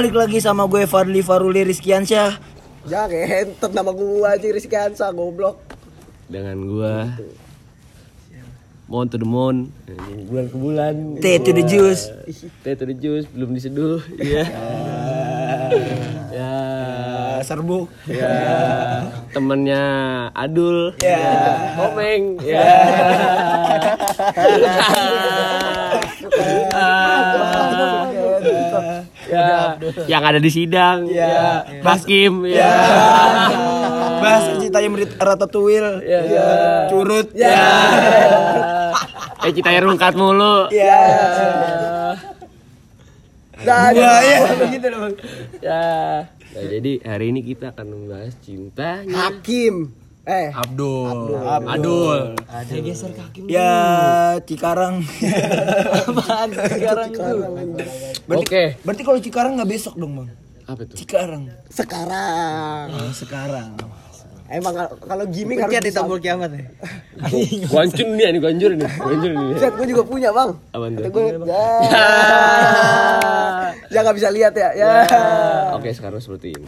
Balik lagi sama gue Fadli Faruli Rizkiansyah. Ya kentot nama gua aja Rizky Hansa goblok. dengan gua. Moon to the moon. Bulan ke bulan. T to the juice. T to the juice belum diseduh. Ya. Ya. Serbuk ya. Temennya Adul. Ya. Komeng. Ya ya. Yang ada di sidang. Ya. Hakim ya. Bahas ceritanya merit Ratatouille. Ya. Curut. Ya. Eh kita rungkat mulu. Ya. Nah, Gua ya. Begitu dong. Bang. ya nah, jadi hari ini kita akan membahas cintanya Hakim. Eh, Abdul Adul Ya Cikarang Apaan Cikarang tuh Berarti, Oke. berarti kalau Cikarang nggak besok dong bang apa tuh Cikarang sekarang. oh, Sekarang Emang kalau- kalau gimmick harus di tombol kiamat ya. Guancun nih, ini guancur ini, guancur ini. Set gue juga punya bang. Apaan tuh? Kata gue, ya. ya nggak bisa lihat ya. Ya. Oke, sekarang seperti ini.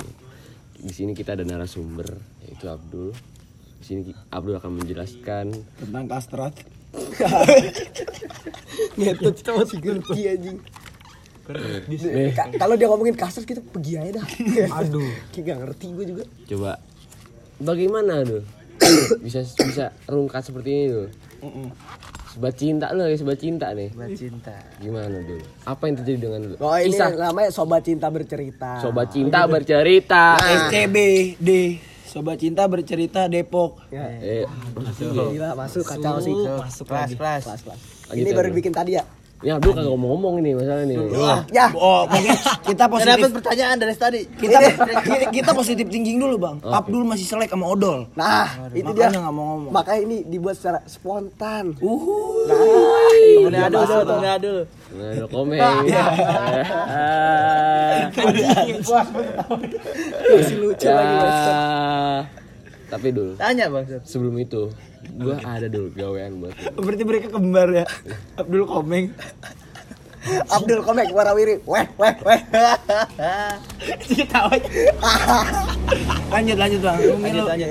Di sini kita ada narasumber yaitu Abdul. Di sini Abdul akan menjelaskan Tentang kastrat Ngetot sama si Gerti anjing. Ka- Kalau dia ngomongin kasar kita pergi aja dah. Aduh. Kayak gak ngerti gue juga. coba bagaimana Dul? bisa bisa rungkat seperti ini Dul. Sebat cinta lo ya, sebat cinta nih. Cinta. Gimana Dul? Apa yang terjadi dengan Dul? Oh ini Kisah namanya sobat cinta bercerita. Sobat cinta bercerita. SCB D Sobat Cinta bercerita Depok Ya. Eh, Gila masuk kacau sih. Masuk kelas kelas. Ini baru bikin tadi ya. Ini Abdul kagak ngomong-ngomong ini masalah nih. Ya. Oh, kita Ada positif dapat pertanyaan dari tadi. kita, kita positif thinking dulu bang. Abdul masih selek sama odol. Nah, itu dia. Makanya nggak mau ngomong. Makanya ini dibuat secara spontan. Uhuh. Temennya Adul tuh, temennya Adul. Nah, ada komen. Masih lucu ya. lagi. Bang. Tapi dulu Tanya bang. sebelum itu gua ada dulu gawean buat lu. Berarti mereka kembar ya. Abdul komeng. Abdul Komeng warawiri. Weh, weh, weh. Kita aja. lanjut lanjut bang. Lanjut lanjut.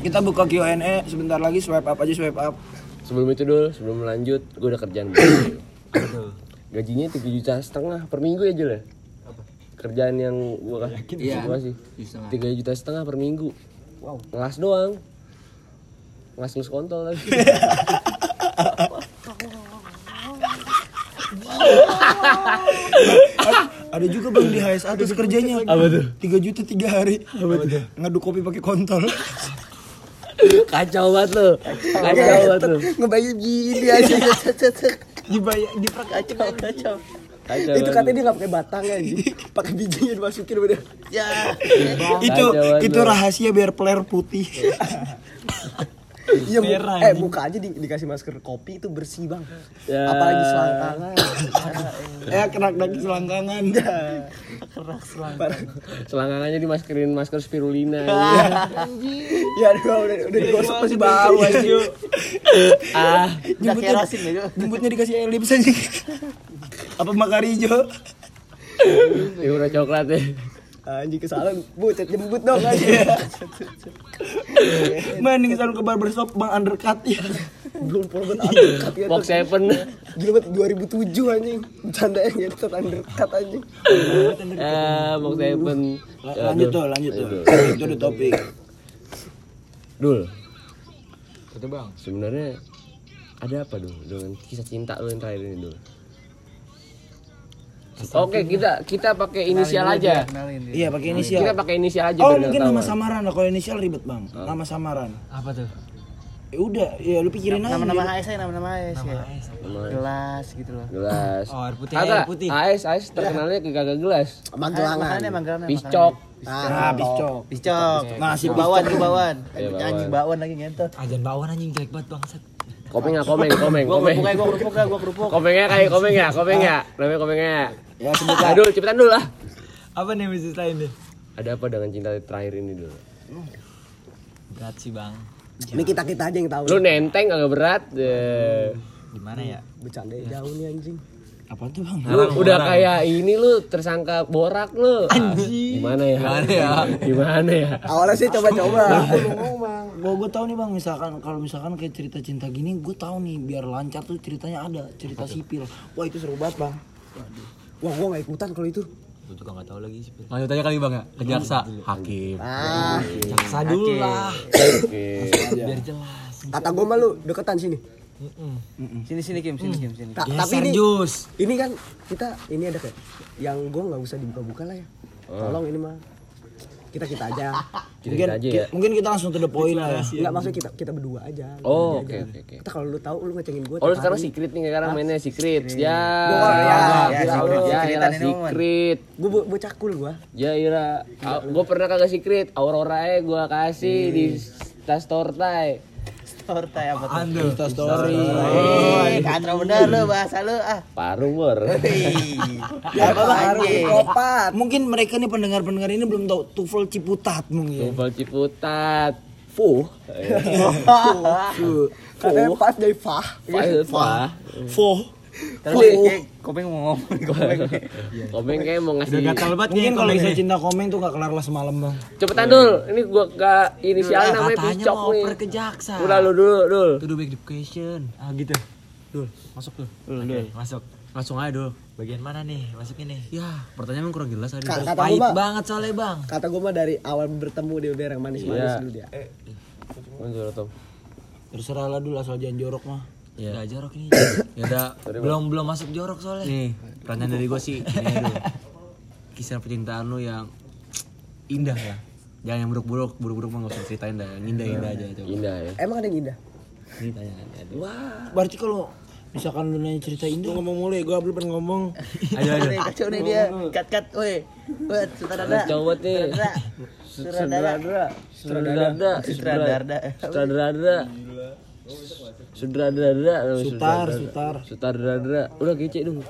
Kita buka Q&A sebentar lagi swipe up aja swipe up. Sebelum itu dulu, sebelum lanjut, gua ada kerjaan. Gajinya tiga juta setengah per minggu ya Jul ya? Kerjaan yang gua kasih, kasih. Tiga juta setengah per minggu. Wow. Ngelas doang. Ngelas ngelus kontol lagi. Ada juga bang di HSA terus kerjanya. Apa tuh? 3 juta 3 hari. Apa tuh? Ngaduk kopi pakai kontol. Kacau banget lo. Kacau banget lo. Ngebayang gini aja. Dibayar diprak Kacau kacau. Kacau itu katanya dia nggak pakai batang ya, pakai bijinya dimasukin udah. Ya. itu itu rahasia biar player putih. Iya, bu- Merah, eh buka aja di- dikasih masker kopi itu bersih bang. Ya. Apalagi selangkangan. ya kerak daging selangkangan. Selangkangannya dimaskerin masker spirulina. ya aduh, udah udah digosok masih bau aja. ah, Udah kerasin ya. Jemputnya dikasih elips aja. Apa makarijo? Euro coklat ya. Anjing kesalahan, bu, cet jemput dong aja. Mending selalu ke barbershop bang undercut ya. Belum pernah undercut ya. Box Seven. Gila banget 2007 anjing. Bercanda ya gitu undercut anjing. Ah, Box Seven. La- lanjut tuh, lanjut tuh. Aduh. Itu udah topik. Dul. Itu bang. Sebenarnya ada apa dul dengan kisah cinta lo yang terakhir ini dul? Oke kita kita pakai inisial aja. Iya pakai Kita inisial. pakai inisial aja. Oh biar mungkin nama samaran lah kalau inisial ribet bang. Nama samaran. Apa tuh? Ya udah, ya lu pikirin aja. Nama-nama. AS aja nama-nama AS ya. Nama Gelas gitu loh. gelas. Oh, air putih, Kagak, air putih. AS AS terkenalnya ke kagak gelas. Manggaran. Piscok. Nah, piscok. Piscok. Masih Gua bawan, bawan. Iya, bawan. Anjing bawan lagi ngentot. Ajan bawaan anjing jelek banget bangsat. Komeng nggak komeng komeng Gua komeng. kerupuk gua kerupuk dah, gua kerupuk. Komengnya kayak komeng ya komeng ya. Namanya komengnya. Ya sebut Aduh cepetan dulu lah. Apa nih mesti lain deh? Ada apa dengan cinta terakhir ini dulu? Berat sih bang. Ini kita kita aja yang tahu. Lu nenteng agak berat. Eh, Gimana ya? Bercanda jauh nih anjing. Apa tuh bang? Lu udah kayak ini lu tersangka borak lu. Anjing. Gimana ya? Gimana ya? Gimana ya? Awalnya sih coba-coba. Gue gue tahu nih bang, misalkan kalau misalkan kayak cerita cinta gini, gue tahu nih biar lancar tuh ceritanya ada cerita sipil. Wah itu seru banget bang. Wah, gua gak ikutan kalau itu. Gue juga gak tahu lagi sih. Lanjut aja kali bang ya, ke jaksa, hakim. Ah, Jaksa dulu lah. Oke. Biar jelas. kata gua mah lu deketan sini. Sini sini Kim, sini Kim, sini. Ta- tapi ini Jus. ini kan kita ini ada kayak yang gua nggak usah dibuka-buka lah ya. Tolong ini mah kita kita aja. Kita Mungkin, aja ya. ki- mungkin kita langsung to the point lah ya. Enggak maksudnya kita kita berdua aja. Oh, oke oke oke. Kita kalau lu tahu lu ngecengin gua. Oh, lu sekarang secret nih sekarang mainnya secret. Ya. Gua- ya, ya, Ya, secret. ya, ya, bo- bocah cool gua. Ya Ira, gue pernah kagak secret, Aurora nya gue kasih di tas tortai. Torta apa tuh? Insta story. Kacau bener lu bahasa lu ah. Paru bor. Ya apa harus kopat. Mungkin mereka nih pendengar-pendengar ini belum tahu Tufel Ciputat mungkin. Tumpal Ciputat. Fuh. Katanya pas dari fah. Fah. Fo. Terus kayak kopeng mau ngomong kopeng. Komeng kayak mau Udah ngasih. gatal banget Mungkin nih kalau kisah cinta komen tuh gak kelar lah semalam bang. Cepetan dul, ini gua gak inisial namanya Picok mau nih. oper ke jaksa. Udah lu dulu dul. Itu do back education. Ah gitu. Dul, masuk tuh. Oke, masuk. Langsung aja dul. Bagian mana nih? Masukin nih. Ya, pertanyaan kurang jelas tadi. Ka- Kata Pahit gua mah banget soalnya bang. kata gua mah dari awal bertemu dia udah yang manis-manis Iya. dulu dia. Mana Tom? Terserah lah dulu asal jangan jorok mah. Iya. Udah jorok ini. Ya udah, belum belum masuk jorok soalnya. nih pertanyaan dari gue sih. Ini dulu. Kisah percintaan lu yang indah ya. Jangan yang buruk-buruk, buruk-buruk mah gak usah ceritain dah. Yang indah-indah aja coba. Indah ya. Emang ada yang indah? Ini tanya aja. Berarti kalau misalkan lu nanya cerita indah ngomong mulai, gue belum pernah ngomong. Ayo ayo. Nih, Kacau nih dia. Kat kat, woi. Woi, sutradara. Kacau nih. Sutradara. Sutradara. Sutradara. Sutradara. Sutradara. Sutradara. Sutar, sutar. Sutradara. Udah kece dong.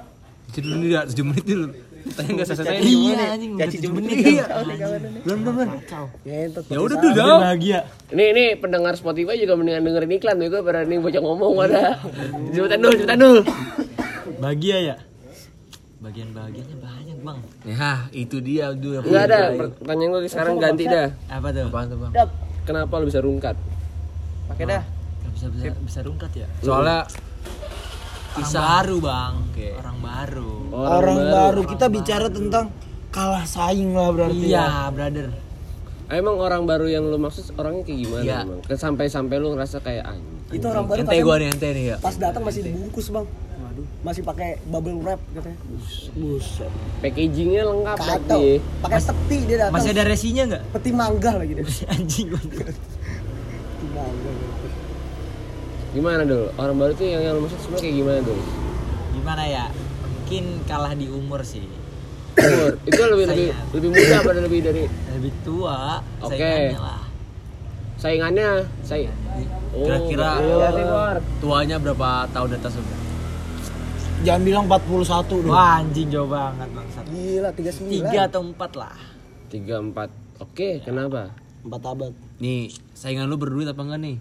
Itu dulu nih, 7 menit dulu. Tanya gak selesai. Iya anjing. Caci nih. menit. Belum, belum, belum. Ya udah tuh, dong. Bahagia. Ini ini pendengar Spotify juga mendingan dengerin iklan tuh gue pada nih bocah ngomong ada. Cepetan dul, cepetan dul. Bahagia ya? Bagian bahagianya banyak bang. Ya, itu dia dulu yang Enggak ada. Pertanyaan gue sekarang ganti dah. Apa tuh? Apaan tuh, Bang? Dap, Kenapa lu bisa rungkat? pakai dah. Bisa bisa bisa rungkat ya? Soalnya Orang baru bang. Orang baru. Orang, baru. kita bicara tentang kalah saing lah berarti. ya. Iya brother. Emang orang baru yang lu maksud orangnya kayak gimana Iya. emang? Kan Sampai-sampai lu ngerasa kayak anjing. Itu orang baru ente gua nih, ente nih ya. pas datang masih dibungkus, Bang. Waduh, masih pakai bubble wrap katanya. Buset. Packagingnya lengkap lagi. Pakai peti dia datang. Masih ada resinya nggak? peti mangga lagi dia. Anjing. Peti mangga. Gimana dul? Orang baru tuh yang, yang lu maksud sebenarnya kayak gimana dul? Gimana ya? Mungkin kalah di umur sih. Umur. Itu lebih lebih lebih muda apa lebih dari Lebih tua. Oke. saingannya lah. saingannya? Saya. Oh, Kira-kira iya, Bor. tuanya berapa tahun atas lu? Jangan bilang 41 dong. Wah anjing jauh banget bangsat. Gila 39. Tiga atau empat lah. Tiga empat. Oke, kenapa? 4 abad. Nih, saingan lu berduit apa enggak nih?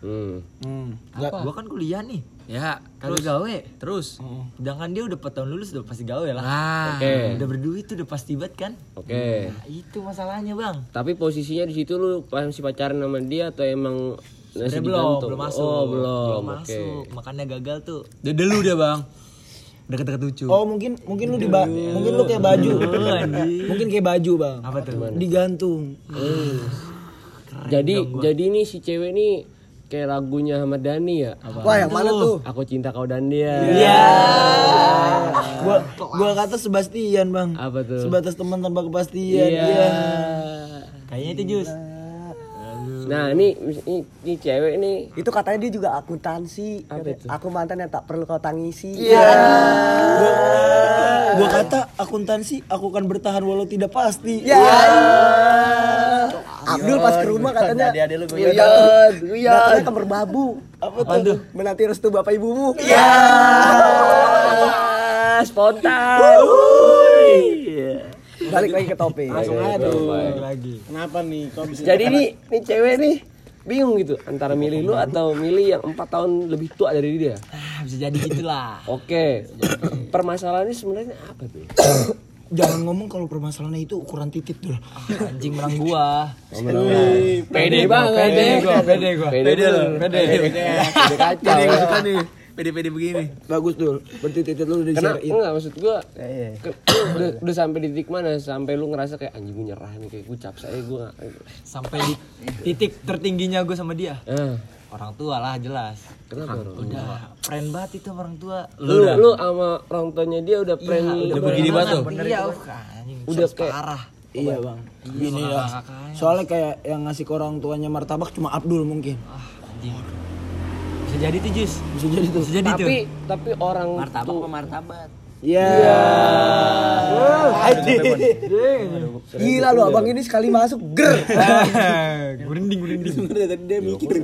Hmm. Hmm. Apa? Gua kan kuliah nih. Ya, terus gawe. terus. Sedangkan dia udah 4 tahun lulus udah pasti gawe lah. Ah, Oke. Udah berduit tuh udah pasti banget kan? Oke. Nah, itu masalahnya bang. Tapi posisinya di situ lu masih pacaran sama dia atau emang masih belum, belum masuk. Oh, belum. Oke. masuk. Makanya gagal tuh. Dia dulu dia, Bang. Deket-deket lucu. Oh mungkin mungkin lu di ba- mungkin lu kayak baju. mungkin kayak baju, Bang. Apa tuh? Digantung. Jadi jadi nih si cewek nih kayak lagunya Ahmad Dhani ya. Wah, yang mana tuh? Aku cinta kau dan dia. Iya. Gua gua kata Sebastian, Bang. Apa tuh? Sebatas teman tanpa kepastian. Iya. Iya. Kayaknya itu jus. Nah, ini, ini ini cewek nih Itu katanya dia juga akuntansi. Apa Katanya, itu? Aku mantan yang tak perlu kau tangisi. Iya. Gua, gua kata akuntansi aku akan bertahan walau tidak pasti. Ya. Abdul pas ke rumah katanya. Adik-adik lu gue Guyon, guyon. Katanya kamar babu. Apa tuh? Menanti restu bapak ibumu. Ya, spontan. Balik lagi ke topik. Langsung aja tuh. Kenapa nih? Kok bisa Jadi nih, nih cewek nih bingung gitu antara milih lu atau milih yang empat tahun lebih tua dari dia Ah, bisa jadi gitulah. oke permasalahannya sebenarnya apa tuh Jangan ngomong kalau permasalahannya itu ukuran titik dulu. Anjing menang gua. pede banget Pede gua, pede gua. pede lu Pede. pede kacau nih. Pede-pede begini. Bagus dul. Berarti titik lu udah Karena di-share-in. enggak maksud gua ke- lu udah, udah sampai di titik mana sampai lu ngerasa kayak anjing gue nyerah nih kayak gue capek saya gue nggak Sampai di titik tertingginya gua sama dia. eh, Orang tua lah jelas. kenapa bro? Udah, friend banget itu orang tua. lu lu sama orang tuanya dia udah friend Iya, udah begini banget tuh. Iya, anjing. Udah kayak- parah. Iya bang. Gini sama ya. kakaknya. Soalnya kayak yang ngasih ke orang tuanya martabak cuma Abdul mungkin. Ah, anjing. Bisa jadi tuh, Jus. Bisa jadi tuh. Bisa jadi tuh. tapi tapi orang Martabak tuh apa martabat? Iya. Gila lu abang ini sekali masuk ger. Gurinding, gurinding. Tadi dia mikir.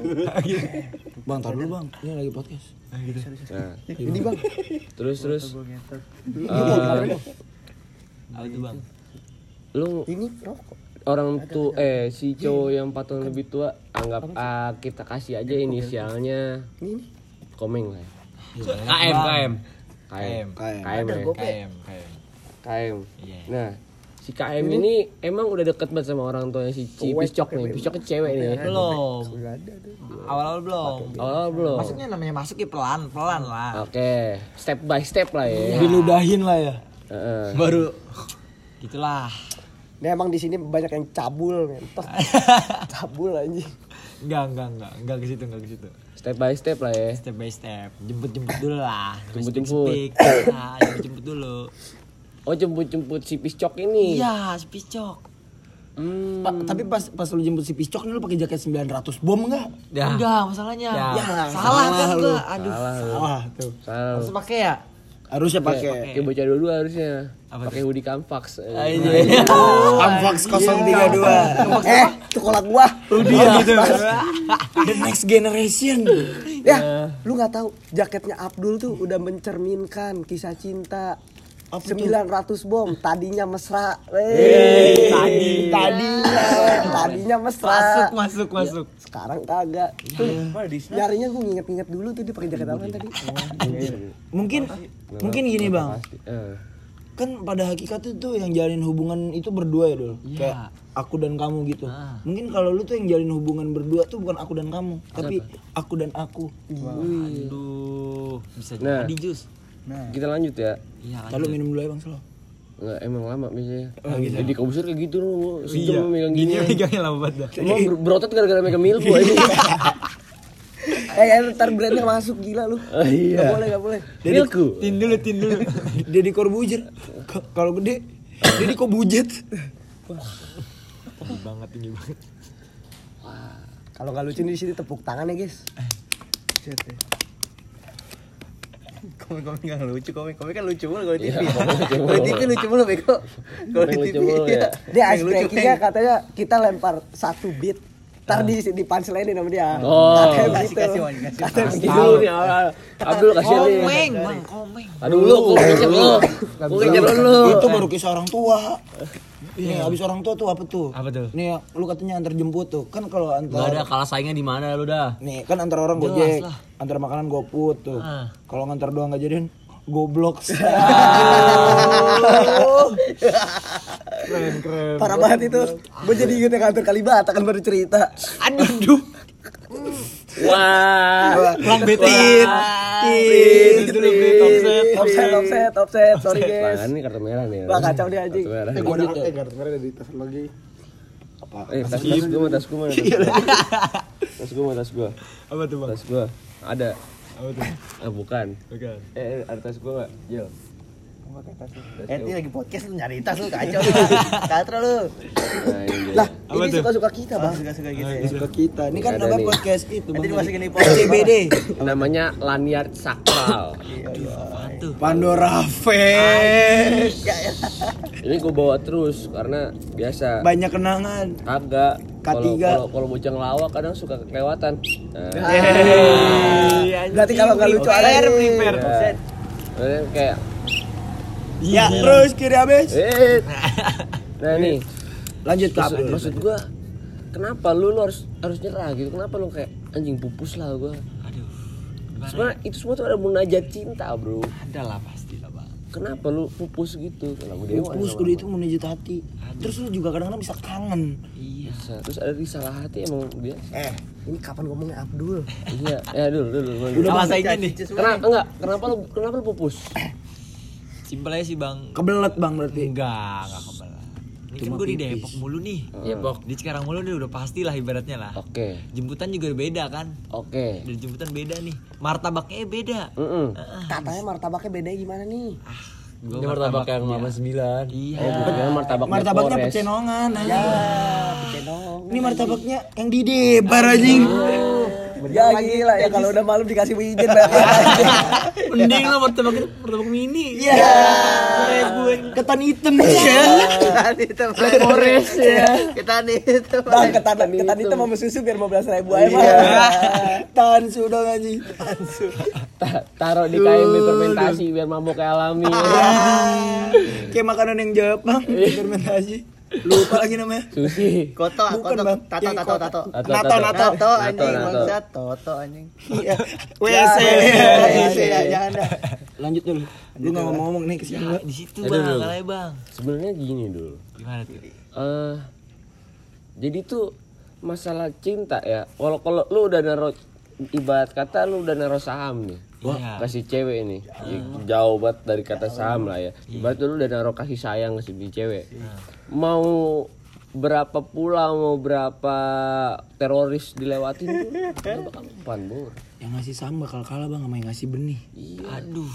Bang, tar dulu bang. Ini lagi podcast. nah, Ini bang. terus terus Apa tuh, Bang? lu Ini rokok. Orang tuh eh si cowok yang empat tahun lebih tua anggap ah, kita kasih aja inisialnya. Komeng lah. Ya. KM, KM. KM KM. KM KM, nah si KM ini? emang udah deket banget sama orang tuanya si Ci Piscok nih. Piscoknya cewek nih. Belum. Awal-awal belum. awal belum. Masuknya namanya masuk ya pelan, pelan lah. oke step by step lah ya. Diludahin lah ya. Heeh. Baru gitulah. Ini emang di sini banyak yang cabul, ngentot. cabul anjing. Enggak, enggak, enggak, enggak ke situ, enggak ke situ. step by step lah ya Step by step, jemput-jemput dulu lah. Jemput-jemput. Nah, jemput-jemput dulu. oh jemput jemput si Piscok ini Iya, spicok. Hmm. Pa- tapi pas pas lu jemput si Piscok nih lu pakai jaket 900 bom enggak? Ya. Enggak, masalahnya. Ya, salah, salah kan lu. gua. Aduh. Salah tuh. salah Harus pakai ya? Harusnya pakai pakai. kayak bocah dulu harusnya pakai hoodie kamfax Iya. Amfax 032. Eh, itu kolak gua. Udah gitu. The next generation. Ya, lu nggak tahu jaketnya Abdul tuh udah mencerminkan kisah cinta. 900 bom, tadinya mesra. Wey, tadi, tadinya, tadinya mesra. Masuk, masuk, masuk. Sekarang kagak. Tuh, nyarinya gua nginget-nginget dulu tuh dia pakai jaket apa tadi. Mungkin mungkin gini, Bang. Eh. Kan pada hakikatnya tuh yang jalin hubungan itu berdua ya, Dul. Kayak aku dan kamu gitu. Mungkin kalau lu tuh yang jalin hubungan berdua tuh bukan aku dan kamu, tapi aku dan aku. Aduh, bisa Nah. jadi jus. Kita lanjut ya Iya, Lalu minum dulu ya, Bang Selo. Nggak, emang lama biasanya jadi kabusur kayak gitu lu Iya. sejam megang gini megangnya lama banget dah. Emang ber- berotot gara-gara megang milku aja Eh, eh, ntar brandnya masuk gila lu. oh, iya Gak boleh, gak boleh. milku Tin dulu, tin dulu. Dedi Corbuzier. Kalau gede, Dedi kok bujet. Tinggi banget, tinggi banget. Kalau nggak lucu di sini tepuk tangan ya, guys. Komik-komik nggak lucu, komik-komik kan lucu mulu kalau di Iya, TV. lucu Kalau di. TV lucu mulu bego. Kalau di TV lucu mulu, ya. ya. Dia Yang ice breakingnya katanya kita lempar satu beat. Ntar di di punchline sama dia. Oh. Katanya Kasih, begitu. kasih, kasih. Kasih dulu nih Abdul kasih nih Komeng, bang, komeng. aduh lu kecil lu kecil lu Itu baru kisah orang tua. Nih, abis orang tua tuh apa tuh? Apa tuh? Nih, lu katanya antar jemput tuh. Kan kalau Gak antar ada kalah saingnya di mana lu dah. Nih, kan antar orang Jelas gojek, lah. antar makanan goput tuh. Ah. Kalau ngantar doang gak jadian goblok. keren, keren. Parah banget itu. Gue jadi inget yang kantor Kalibata kan baru cerita. Aduh, wah Lang betin. Tit, Dulu beli offset. Offset, offset, offset. Sorry guys. Tangan nih kartu merah nih Wah kacau dia anjing. kartu merah Eh, gua ada eh, kartu merah ada di tas lagi. eh tas gue mah tas gue mah tas gue mah tas gue Apa tuh bang? tas gue ada Apa tuh? ah bukan Bukan. eh ada tas gue nggak Jel Eh, ini lagi podcast lu nyari tas lu kacau lu. Katro lu. nah ini dia. Lah, ini suka-suka kita, Oh, Bang. suka-suka gitu ya. Suka kita. Ini kan Ada nama podcast itu. Nanti dimasukin di podcast. CBD. namanya lanyard sakral? Pandora Fest. ini gue bawa terus karena biasa Banyak kenangan. Kagak. Kalau K3. kalau kalau bocah ngelawak kadang suka kelewatan. Nah, Berarti kalau nggak lucu ada Prepare, nih. Ya. Nah, kayak Ya, terus kiri habis. eh. Nah nih, Lanjut ke maksud, apa? maksud gua kenapa lu lu harus harus nyerah gitu kenapa lu kayak anjing pupus lah gua Aduh. Gimana sebenarnya itu semua tuh ada munajat cinta bro? Ada lah pasti lah bang. kenapa lu pupus gitu kalau gue dewa Pupus udah itu menunjuk hati. Terus lu juga kadang-kadang bisa kangen. Iya. bisa terus ada risalah hati emang biasa Eh, ini kapan ngomongnya Abdul? iya ya dulu dulu Udah masa ini nih. kenapa enggak kenapa lu kenapa lu pupus Simpel aja sih bang. Kebelet bang berarti. Enggak, enggak kebelah. Ini kan Cuma gue di. Depok mulu nih. Depok. Di Cikarang mulu nih udah pasti lah ibaratnya lah. oke Jemputan juga beda kan. oke Dari jemputan beda nih. Martabaknya beda. Mm-mm. Katanya martabaknya beda gimana nih? Gua Ini martabak yang martabaknya. mama sembilan. Iya. oh bukan ya martabak Martabaknya pecenongan aja. Ya, pecenong. Ini martabaknya yang di debar anjing. Ya gila ya kalau udah malam dikasih izin berarti. Mending lah martabak martabak mini. Iya. Ketan hitam ya. Ketan hitam. Black Forest ya. Ketan hitam. Bang ketan ketan itu mau susu biar 15 ribu aja. Tahan sudah anjing. Ta- taruh di KMB fermentasi biar mabuk kayak alami Kayak makanan yang Jepang, fermentasi. Lupa lagi namanya. sushi Koto, Bukan, koto, Bang. tato, tato, tato. Tato, Nato, tato. nato. Tato anjing, nato. bangsat, toto anjing. Iya. WC. WC ya, jangan dah. Lanjut dulu. Lu enggak mau ngomong nih ke Ya, di situ bang, kalahnya bang. sebenarnya gini dulu Gimana tuh? eh jadi tuh masalah cinta ya kalau kalau lu udah naruh ibarat kata lu udah naruh saham nih Iya. kasih cewek nih Ya, jauh banget dari kata saham lah ya ibarat lu udah naruh kasih sayang kasih di cewek mau berapa pulau mau berapa teroris dilewatin tuh lu bakal umpan bor Yang ngasih saham bakal kalah bang sama yang ngasih benih. Aduh.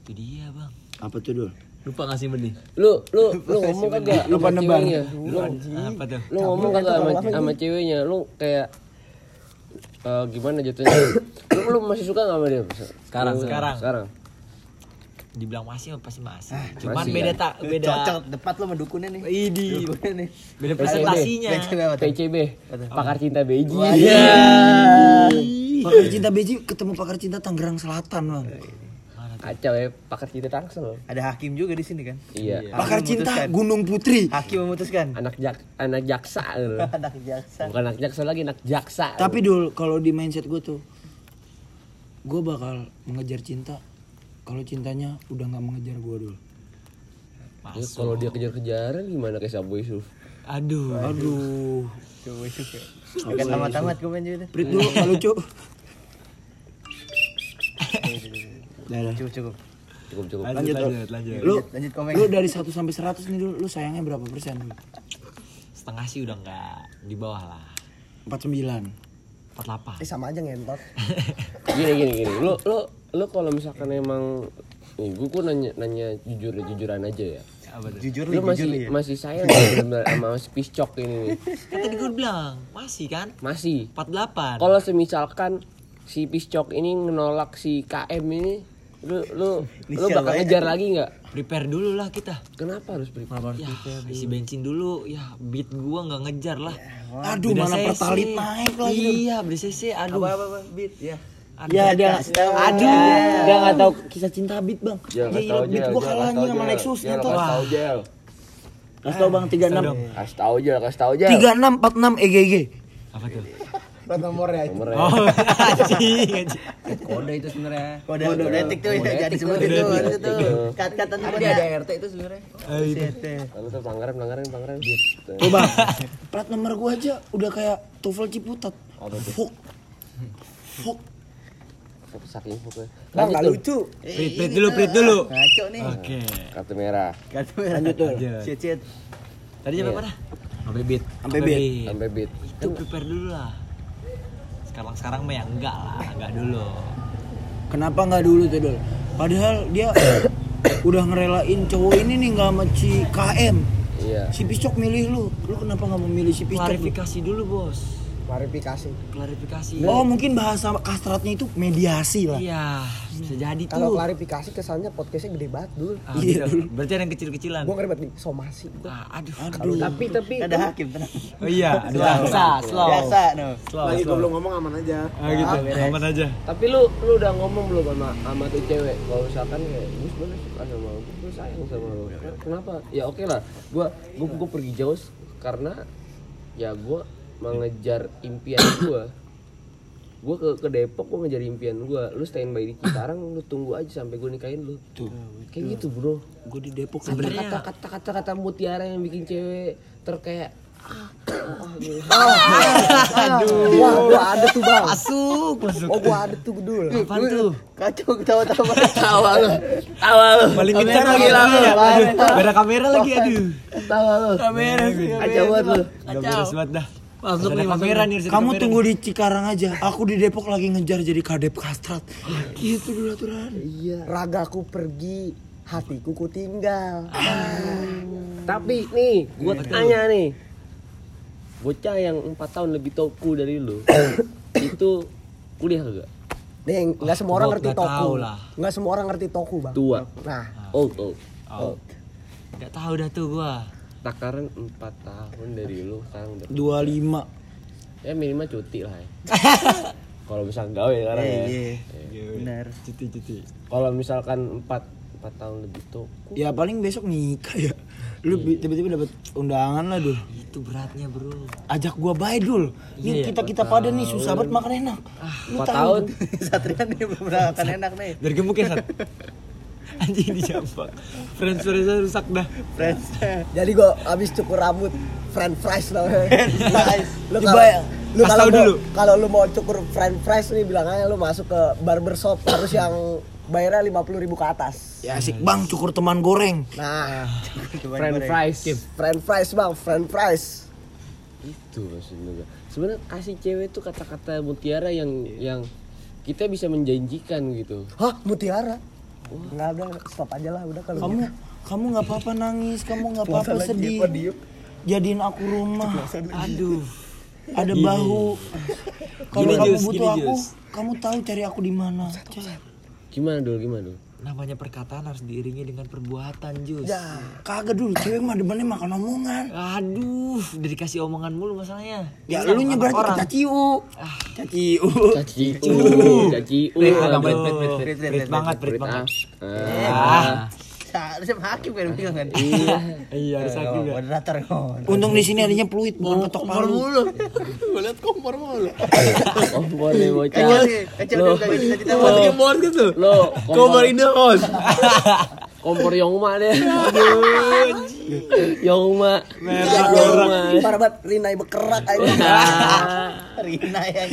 Itu dia bang. Apa tuh dul? Lupa ngasih benih. lu lu lu ngomong kagak Lupa nebang. ceweknya lu Apa tuh? lu ngomong kagak sama, sama ceweknya lu kayak eh, gimana jatuhnya lu, lu masih suka gak sama dia Sekarang, Lu- sekarang. sekarang Dibilang masih pasti masih. Cuman masih, beda kan? tak beda. Cocok, depat lo mendukunnya nih. Idi. Nih. Beda presentasinya. PCB pakar cinta beji Pakar cinta Beji ketemu pakar cinta Tangerang Selatan bang. Kacau ya pakar cinta tangsel Ada hakim juga di sini kan. iya Pakar cinta memutuskan. Gunung Putri. Hakim memutuskan. anak jak anak jaksa. Anak jaksa. bukan anak jaksa lagi anak jaksa Tapi dul kalau di mindset gue tuh, gue bakal mengejar cinta. Kalau cintanya udah nggak mengejar gue dul. Ya, kalau dia kejar-kejaran gimana kayak Sabu Yusuf Aduh. Aduh. Coba juga. Agak tamat-tamat gue main juga. Prit dulu nggak lucu. Cukup, cukup. cukup cukup Lanjut, Dul. lanjut, lanjut. Lu, Lanjut komen. lu dari 1 sampai 100 nih dulu, lu sayangnya berapa persen? Setengah sih udah enggak di bawah lah. 49. 48. Eh sama aja ngentot. gini gini gini lu lu lu kalau misalkan emang nih gue gue nanya nanya jujur jujuran aja ya? Jujur lu nih, masih jujur nih. masih sayang nggak bener-bener sama si piscok ini nih Kan tadi gue bilang masih kan? masih 48. kalau semisalkan si piscok ini menolak si KM ini lu lu lu bakal aja. ngejar lagi nggak Prepare dulu lah kita. kenapa harus prepare Ya, isi bensin dulu. Ya, beat gua nggak ngejar lah. Aduh, Beda mana pertalit naik lagi. Iya, beda cc. Aduh. Apa apa apa beat ya. Ya dia aduh dia nggak tahu kisah cinta Beat bang. Gila tau Beat Jel, gua kalah sama. Lexus Jel, nyentuh. kasih tau Jel Kasih tau bang 36 kasih tau Jel kasih tau 36 46 EGG. Apa tuh? Plat nomornya. nomornya Oh, anjing. Kode itu sebenarnya. Kode kode etik tuh ya jadi harusnya tuh. Kat-katan tuh Tapi ada RT itu sebenarnya. Lalu tuh pelanggaran pelanggaran pelanggaran gitu Tuh bang, plat nomor gua aja udah kayak TOEFL Ciputat. Fuk. Fuk. saking pokoknya Bang lanjut lucu. Prit, prit dulu, prit dulu. Ngaco nih. Oke. kartu merah Kartu Lanjut tuh. Shit shit. Tadi sampai mana? Sampai beat. Sampai beat. sampai beat Itu prepare dulu lah. Sekarang sekarang mah ya enggak lah, enggak dulu. Kenapa nggak dulu tuh dul? Padahal dia udah ngerelain cowok ini nih nggak sama si KM. iya Si Piscok milih lu. Lu kenapa nggak memilih si Piscok? lu? Klarifikasi dulu, Bos. Klarifikasi. Klarifikasi. Oh mungkin bahasa kastratnya itu mediasi lah. Iya, bisa jadi Kalau tuh. klarifikasi kesannya podcastnya gede banget dulu. Ah, Iya, gitu. Berarti ada yang kecil-kecilan. Gue ngeribet nih somasi. Ah, aduh. Aduh. tapi tapi Ada hakim tenang. Oh iya, ada jaksa, slow. Biasa no. Slow, Lagi gue slow. belum ngomong aman aja. Ah gitu, aman aja. tapi lu lu udah ngomong belum sama sama tuh cewek kalau misalkan kayak gue sebenarnya suka sama lu gue sayang sama lu kenapa ya oke lah gue gue gue pergi jauh karena ya gue mengejar impian gue gue ke ke Depok gue ngejar impian gue lu standby di Cikarang lu tunggu aja sampai gue nikahin lu Tuh. kayak gitu bro Gue di Depok sebenarnya kata kata kata kata mutiara yang bikin cewek terkayak Wah, gua ada tuh bang. Masuk, masuk. Oh, gua ada tuh dul. Apaan tuh? Kacau ketawa-tawa. tawa lu tawa lu Paling kencang lagi. Aduh, Beda kamera lagi aduh. tawa lu Kamera sih. kacau banget lu Gak beres banget dah. Masuk nih kamera nih. Kamu kamera tunggu nih. di Cikarang aja. Aku di Depok lagi ngejar jadi kadep kastrat. Gitu dulu aturan. iya Ragaku pergi, hatiku ku tinggal. tapi nih gue tanya nih bocah yang empat tahun lebih toku dari lu itu kuliah kagak Nih, nggak semua orang gua ngerti toku. tahu lah. Nggak semua orang ngerti toku, bang. tua Nah, old old Oh. Gak tahu dah tuh gua. Takaran 4 tahun dari lu sekarang udah 25 ya minimal cuti lah ya. Kalau misal gawe sekarang ya. Benar. Cuti-cuti. kalau misalkan 4 4 tahun lebih tuh ya paling besok nikah ya. Lu bi- tiba-tiba dapat undangan lah dul Itu beratnya, Bro. ajak gua baik dul. Nih Iya, kita kita pada nih susah banget makan enak. 4 tahun. Satria nih belum makan enak nih. Biar gemuk ya, Sat. Anjing dijampak. Friends friends rusak dah. Friends. Jadi gua habis cukur rambut French fries namanya. Nice. lu Coba kalau ya, lu kalau dulu. kalau lu mau cukur French fries nih bilang aja lu masuk ke barbershop harus yang bayarnya lima puluh ribu ke atas. ya asik bang cukur teman goreng Nah, friend fries French fries bang, French fries. itu maksudnya sebenarnya kasih cewek tuh kata-kata mutiara yang yang kita bisa menjanjikan gitu Hah, mutiara? Enggak ada, stop aja lah udah kalau kamu kamu nggak apa-apa nangis kamu nggak apa-apa sedih. jadiin aku rumah. Aduh. ada bahu. Kalau Gini, kamu butuh gini, aku Jus. kamu tahu cari aku di mana gimana dulu gimana dulu Namanya perkataan harus diiringi dengan perbuatan, Jus. Ya, kagak dulu cewek mah depannya makan omongan Aduh, udah dikasih omongan mulu masalahnya. ya lu sama nyebar orang. ke caciu caciu caci u caci u Prit, agak aduh. prit, prit, prit, Prit, prit, prit banget, Prit, banget. ah. Ah. Harusnya hakim kan bilang kan. iya Iya, harus aku juga. Moderator kan. untung di sini adanya fluid bukan ketok palu Lihat kompor mulu. kompor nih bocah kacau Lo-. Kompor gitu. lo kompor Indohos. kompor Yongma deh Yongma Merah, Yongma parah banget Rinai bekerak aja. Rina ya.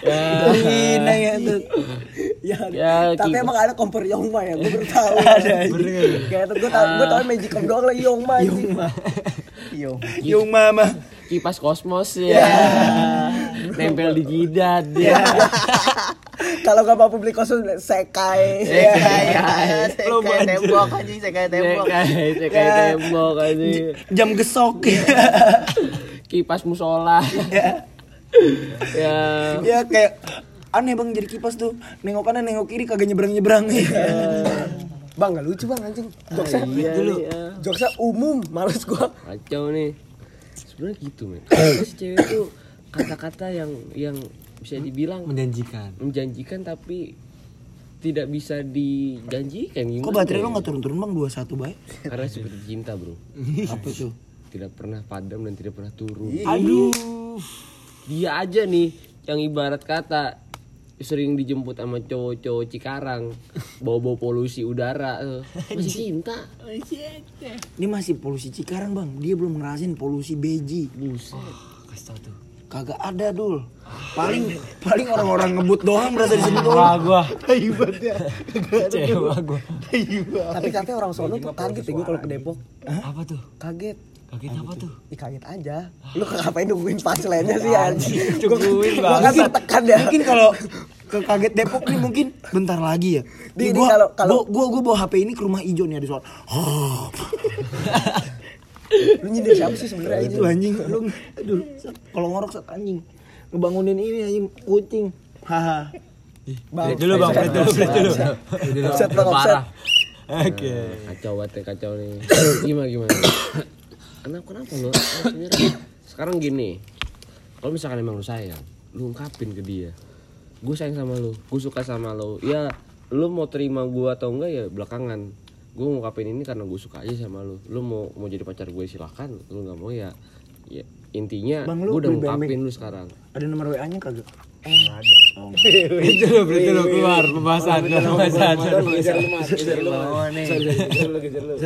ya Gina ya tuh ya, Ya, tapi kipas. emang ada kompor Yongma ya, gue baru tahu. ada. Kayak gue tau, gue tau Magicom doang lagi Yongma. Yongma. Yo. yung mama kipas kosmos ya nempel di jidat ya Kalau gak mampu beli kosong sekai. Iya. Saya kayak tembok anjing, kayak tembok. kayak kayak tembok aja jam gesok. Kipas musola. Ya. Ya kayak aneh bang jadi kipas tuh. Nengok kanan nengok kiri kagak nyebrang nyebrang Bang gak lucu bang anjing. Jokesnya iya dulu. nih, ya. Jokesnya umum, males gua. kacau nih. Sebenarnya gitu men. Si cewek tuh kata-kata yang yang bisa dibilang Menjanjikan. menjanjikan tapi tidak bisa dijanjikan gimana kok baterai ya? lo nggak turun-turun bang? 21 baik karena seperti cinta bro. Apa tuh? Tidak pernah padam dan tidak pernah turun. Aduh. dia aja nih yang ibarat kata sering dijemput sama cowok-cowok Cikarang. Bawa-bawa polusi udara eh. masih cinta. Ini masih polusi Cikarang bang. Dia belum ngerasain polusi beji. Buset. Kasih tau tuh. Kagak ada dul paling paling orang-orang ngebut doang berasa disebut Wah, orang gua. Kecewa gua. Tapi katanya orang sono tuh kaget ya gue kalau ke Depok. Apa tuh? Kaget. Kaget apa tuh? Ih kaget aja. Lu ngapain nungguin punchline-nya sih anjing? Tungguin, Gua Bang. kan tertekan ya. mungkin kalau ke kaget Depok nih mungkin bentar lagi ya Di- gua, kalau- kalau- gua, gua, gua bawa HP ini ke rumah Ijo nih ada suara oh, Lu nyindir siapa sih sebenarnya itu anjing? lu aduh kalau ngorok sat anjing. Ngebangunin ini anjing kucing. Haha. Bang, dulu, Bang. Break dulu, break dulu. Offset, Bang, offset. Parah. Oke. kacau banget ya, kacau nih. Gimana gimana? Kenapa kenapa sebenarnya sekarang gini kalau misalkan emang lu sayang lu ungkapin ke dia. Gue sayang sama lu gue suka sama lu. Ya lu mau terima gue atau enggak ya belakangan gue ngungkapin ini karena gue suka aja sama lu lu mau mau jadi pacar gue silakan lu nggak mau ya Ya, intinya Bang, lu gue udah ngungkapin lu sekarang. Ada nomor WA-nya kagak? Itu loh, itu loh keluar pembahasan, pembahasan. Sorry,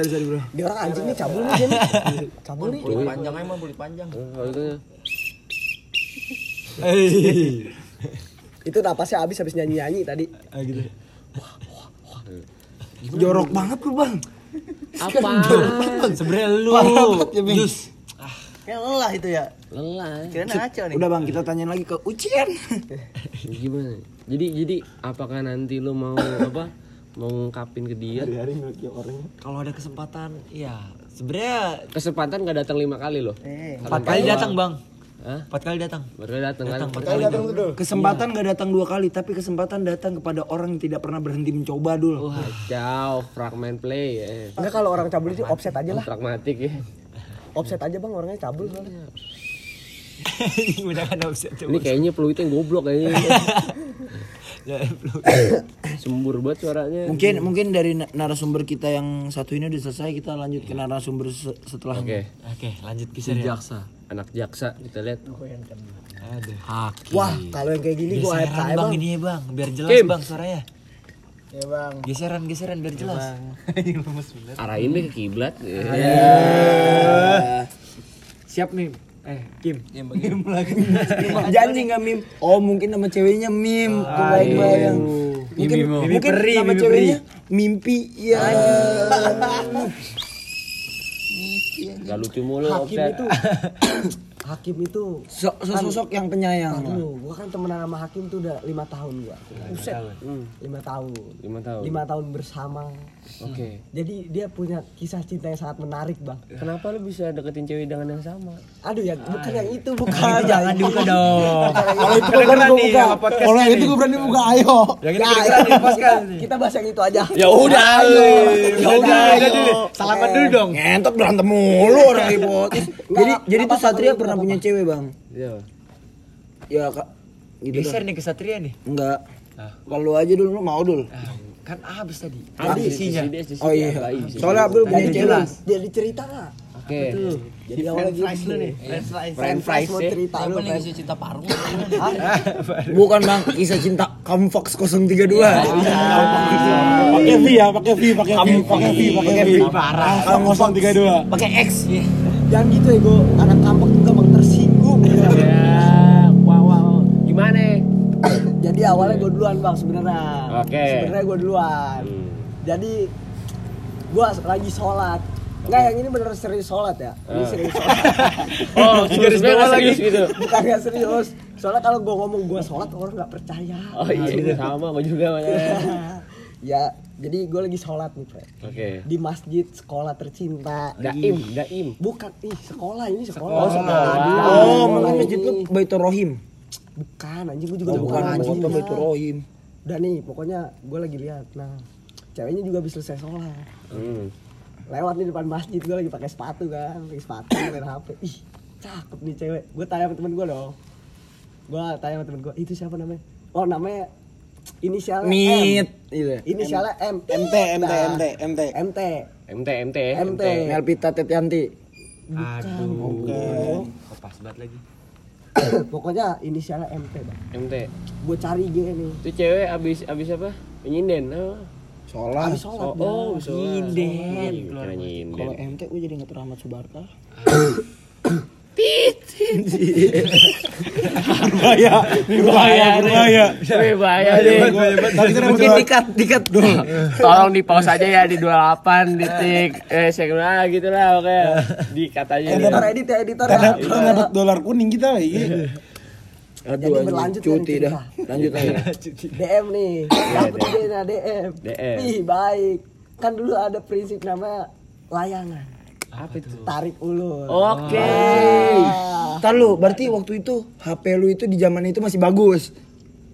sorry bro. Dia orang anjing nih cabul nih dia. Cabul nih. Bulit panjang emang bulit panjang. Oh, kalau itu Itu napasnya habis habis nyanyi-nyanyi tadi. Ah, gitu. Jorok banget lu bang. apa? Sebenarnya lu jus Kayak lelah itu ya. Lelah. Kira ngaco nih. Udah bang, kita tanyain lagi ke Ucian. Gimana? Jadi jadi apakah nanti lu mau apa? Mau ngungkapin ke dia? Kalau ada kesempatan, ya sebenarnya Kesempatan gak datang lima kali loh. Eh, empat kali datang bang. Hah? Empat kali datang. Baru datang kan? Datang empat kali. Bang. Kesempatan gak datang dua kali, tapi kesempatan datang kepada orang yang tidak pernah berhenti mencoba dul. Kacau, fragment play ya. Enggak kalau orang cabul itu offset aja lah. Pragmatik ya. Offset aja bang orangnya cabul soalnya. Udah kan offset. Ini kayaknya peluitnya goblok kayaknya. Sembur banget suaranya. Mungkin mungkin dari na- narasumber kita yang satu ini udah selesai, kita lanjut ke narasumber se- setelahnya. Oke, Oke, lanjut kisah ya. jaksa. Anak jaksa kita lihat. Aduh. Hakim. Wah kalau yang kayak gini gue AFK bang bang. ini ya bang, biar jelas Kim. bang suaranya. ya bang. Geseran geseran biar jelas. Arahin deh ke kiblat. Ya. Siap nih. Eh, Kim. Janji nggak mim? Oh mungkin nama ceweknya mim. Kebayang bayang. Mungkin mungkin peri, nama ceweknya mimpi ya. Gak lucu mulu Hakim itu Hakim itu So- sosok yang penyayang. lah. Aduh, gua kan temenan sama Hakim tuh udah lima tahun gua. Buset. Lima tahun. Lima tahun. Lima tahun bersama. Oke. Jadi dia punya kisah cinta yang sangat menarik bang. Kenapa lu bisa deketin cewek dengan yang sama? Aduh ya bukan yang itu bukan. Jangan dibuka dong. Kalau itu gua berani buka. Kalau yang itu gua berani buka. Ayo. Nah, podcast kita bahas yang itu aja. Ya udah, Ya udah, salaman dulu dong. Ngentot berantem mulu orang hipotis. Jadi jadi tuh Satria pernah punya cewek bang. Iya. Ya kak. Gitu Geser nih ke Satria nih. Enggak. Kalau aja dulu lu mau dul. Ah, Kan habis tadi. Habis isinya. Oh iya. Soalnya Abdul punya cewek. jelas. Dia dicerita? Oke. Jadi awalnya gitu lu nih. French fries. Friend fries mau cerita lu. Apa kisah cinta parung? Bukan bang, kisah cinta kamu Fox 032. Pakai V ya, pakai V, pakai V, pakai V, pakai V. Parah. Kamu 032. Pakai X. Jangan gitu ya gue anak awalnya gue duluan bang sebenarnya. Oke. Sebenarnya gue duluan. Jadi gue lagi sholat. Enggak yang ini bener serius sholat ya. Ini serius sholat. Oh, serius banget lagi gitu. Bukan nggak serius. Soalnya kalau gue ngomong gue sholat orang nggak percaya. Oh iya, sama gua juga makanya. ya jadi gue lagi sholat nih Fred. Oke. Di masjid sekolah tercinta. Daim, daim. Bukan ih sekolah ini sekolah. Oh, sekolah. Oh, mungkin masjid lu Baitur Rohim. Bukan anjing gue juga Oh, bukan masjid. foto Baitur Rohim. Udah nih pokoknya gue lagi lihat. Nah ceweknya juga habis selesai sholat. Hmm. lewat nih depan masjid gue lagi pakai sepatu kan pakai sepatu main hp ih cakep nih cewek gue tanya sama temen gue dong gue tanya sama temen gue itu siapa namanya oh namanya inisialnya Mit. M Gitu. ya. inisialnya M MT, MT, MT, MT. MT MT, MT, MT Melpita Tetianti. Aduh. Kok pas banget lagi. pokoknya inisialnya MT bang MT. gue cari dia nih Itu cewek abis abis apa? Nyinden. Oh, Sholat. habis sholat oh, oh Bang. bisa. Nyinden. Kira Kalau. MT gue jadi inget Rahmat Subarka. Berbahaya, berbahaya, berbahaya. Bahaya. Mungkin dikat, dikat. Tolong di pause aja ya di 28 detik. Eh, segmen gitu lah oke. Di katanya. editor edit ya editor ya Karena kita dapat dolar kuning kita lagi. Jadi Aduh, anjing, berlanjut cuti dah. Lanjut aja. DM nih dapet ide nah DM DM. Ih baik kan dulu ada prinsip namanya layangan Apa itu? tarik ulur Oke. Ntar lu, berarti waktu itu HP lu itu di zaman itu masih bagus.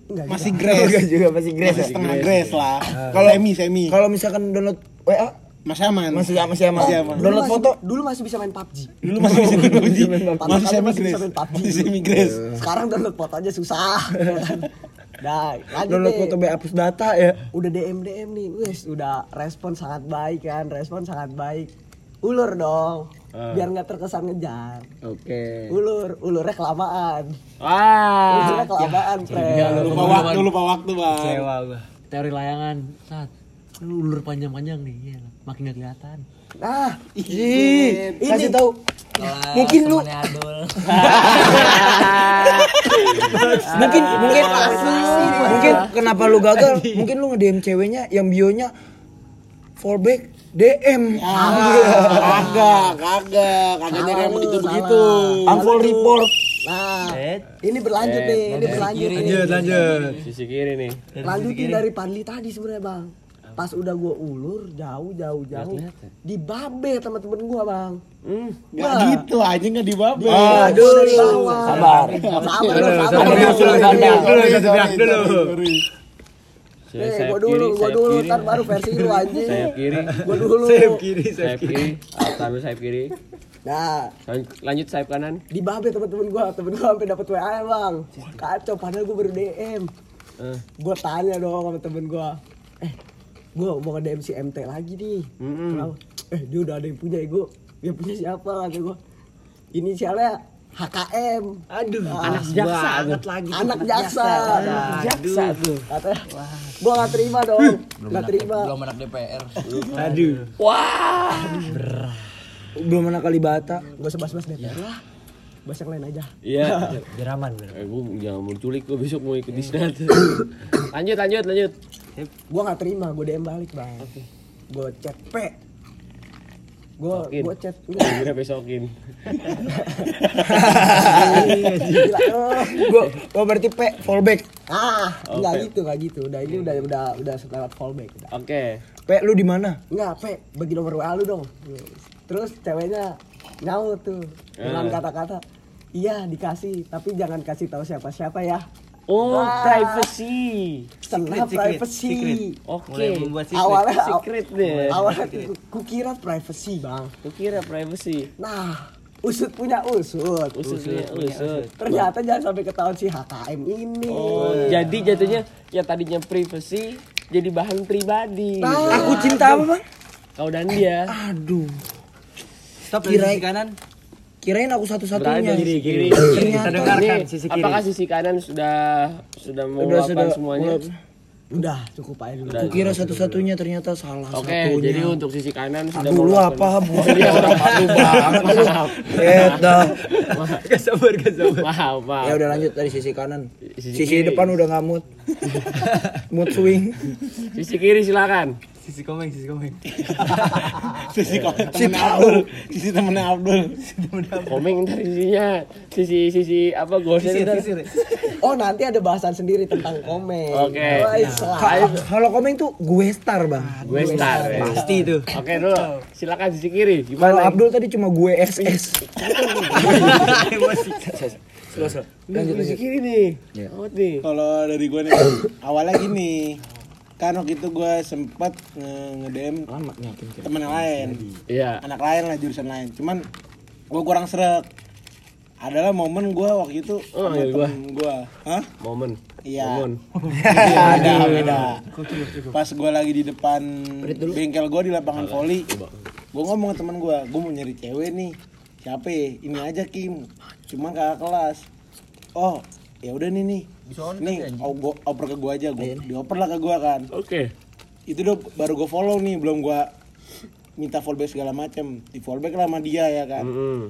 Enggak, Masih gitu. grace. Enggak juga masih grace. Masih setengah grace lah. Kalau semi, semi. Kalau misalkan download WA Masih aman. masih masih aman. Masih aman. Dulu Download masih- foto dulu masih bisa main PUBG Dulu masih bisa main PUBG. Masih semi PUBG. Masih semi grace. sekarang download foto aja susah Nah, lanjut download foto backup data ya. Udah DM DM nih, wes udah respon sangat baik kan, respon sangat baik. Ulur dong. biar nggak terkesan ngejar Oke. ulur ulurnya kelamaan Wah. ulurnya kelamaan prank Lupa waktu, lupa waktu, Bang. Kecewa gua. Teori layangan saat lu ulur panjang-panjang nih, iya, makin gak kelihatan. nah Ih, Ini. kasih tahu. Mungkin lu mungkin mungkin mungkin kenapa lu gagal? Mungkin lu nge-DM ceweknya yang bionya fallback DM. Kagak, kagak, kagak nyari yang begitu begitu. Unfollow report. nah ini berlanjut Eh, nih ini berlanjut nih. Lanjut, lanjut. Sisi kiri nih. lanjutin dari Padli tadi sebenarnya bang. Pas udah gua ulur jauh jauh jauh di babe teman-teman gua bang. Gak gitu aja nggak dibabe. aduh. Sabar. sabar lu, sabar. Sabar, lu. dulu, dulu, satu pihak dulu. Eh, Sayap gua dulu, kiri, gua sayap dulu, kiri. ntar baru versi lu anjing. Sayap kiri. Gua dulu. kiri, Sayap kiri. Altar lu sayap kiri. Nah, Lan- Lanjut sayap kanan. di babe temen-temen gua, temen gua sampai dapet WA bang. Kacau, padahal gua baru DM. Eh. Gua tanya dong sama temen gua, eh, gua mau nge-DM si MT lagi nih. Kenapa? Eh, dia udah ada yang punya ya gua. Yang punya siapa kata gua? Inisialnya HKM. Aduh, Anak jaksa. lagi. Anak jaksa. jaksa tuh. Katanya, gua gak terima dong. Gak terima. Belum anak DPR. Aduh. Wah. Belum anak Kalibata. Gak usah bahas-bahas DPR lah. Bahas yang lain aja. Iya. Biar aman. Eh, gua jangan mau gua besok mau ikut di senat. lanjut, lanjut, lanjut. Gua gak terima, gua DM balik bang. Gua chat P. Gua Sokin. gua chat Gua kira besokin. Gua gua berarti P fallback. Ah, enggak Oke. gitu, enggak gitu. Udah ini udah udah udah lewat fallback udah. Oke. P lu di mana? Enggak, P, bagi nomor WA lu dong. Terus ceweknya nyaut tuh dengan Eh. kata-kata Iya dikasih, tapi jangan kasih tahu siapa-siapa ya. Oh, Wah. privacy. Senang secret, privacy. Oke. Mulai membuat secret. Awalnya Secret deh. Awalnya ku- kukira privacy, Bang. Gua kira privacy. Nah, usut punya usut. Usutnya usut. Ternyata jangan sampai ketahuan si HKM ini. Oh, jadi jatuhnya yang tadinya privacy jadi bahan pribadi. Nah. gitu. Aku cinta apa, Bang? Kau dan dia. Aduh. Stop sisi kanan. Kirain aku satu-satunya. Berada di kiri. Ternyata. dengarkan Ini, sisi kiri. Apakah sisi kanan sudah sudah sudah semuanya? Udah, cukup aja dulu. Udah. Kira satu-satunya ternyata salah Oke, satunya. jadi untuk sisi kanan sudah Aduh lu apa bu? Iya orang padu banget. Gak sabar, gak sabar. Maaf, maaf. Ya udah lanjut dari sisi kanan. Sisi Sisi, kiri. depan udah nggak mood. mood swing. Sisi kiri silakan. Sisi komeng, sisi komeng. Sisi temennya Abdul. Sisi temennya Abdul. Komeng ntar sisinya sisi sisi apa gosnya ntar. Oh, nanti ada bahasan sendiri tentang komen. Oke. Woi, Nah, selalu. Kalau komeng tuh gue star bang. Gue star. ya. Pasti itu. Oke dulu. Silakan sisi kiri. Kalau Gimana? Abdul tadi cuma gue SS. Terus lanjut sisi lanjut. kiri nih. Oh nih. Kalau dari gue nih, awalnya gini. Kan waktu itu gue sempet nge- Lama nyakin temen yang lain. Iya. Anak lain lah, jurusan lain. Cuman gue kurang seret. Adalah momen gue waktu itu Oh, sama iya, gua. temen gue. Hah? Momen. Iya. Momen. Iya, beda, beda. Pas gue lagi di depan bengkel gue di lapangan voli, gue ngomong ke teman gue, gue mau nyari cewek nih. Siapa ya? Ini aja Kim. Cuma kakak kelas. Oh, ya udah nih nih. Nih, oh, gua, oper ke gue aja, gue dioper lah ke gue kan. Oke. Itu udah baru gue follow nih, belum gue minta fallback segala macem. Di fallback lah sama dia ya kan Mm-mm.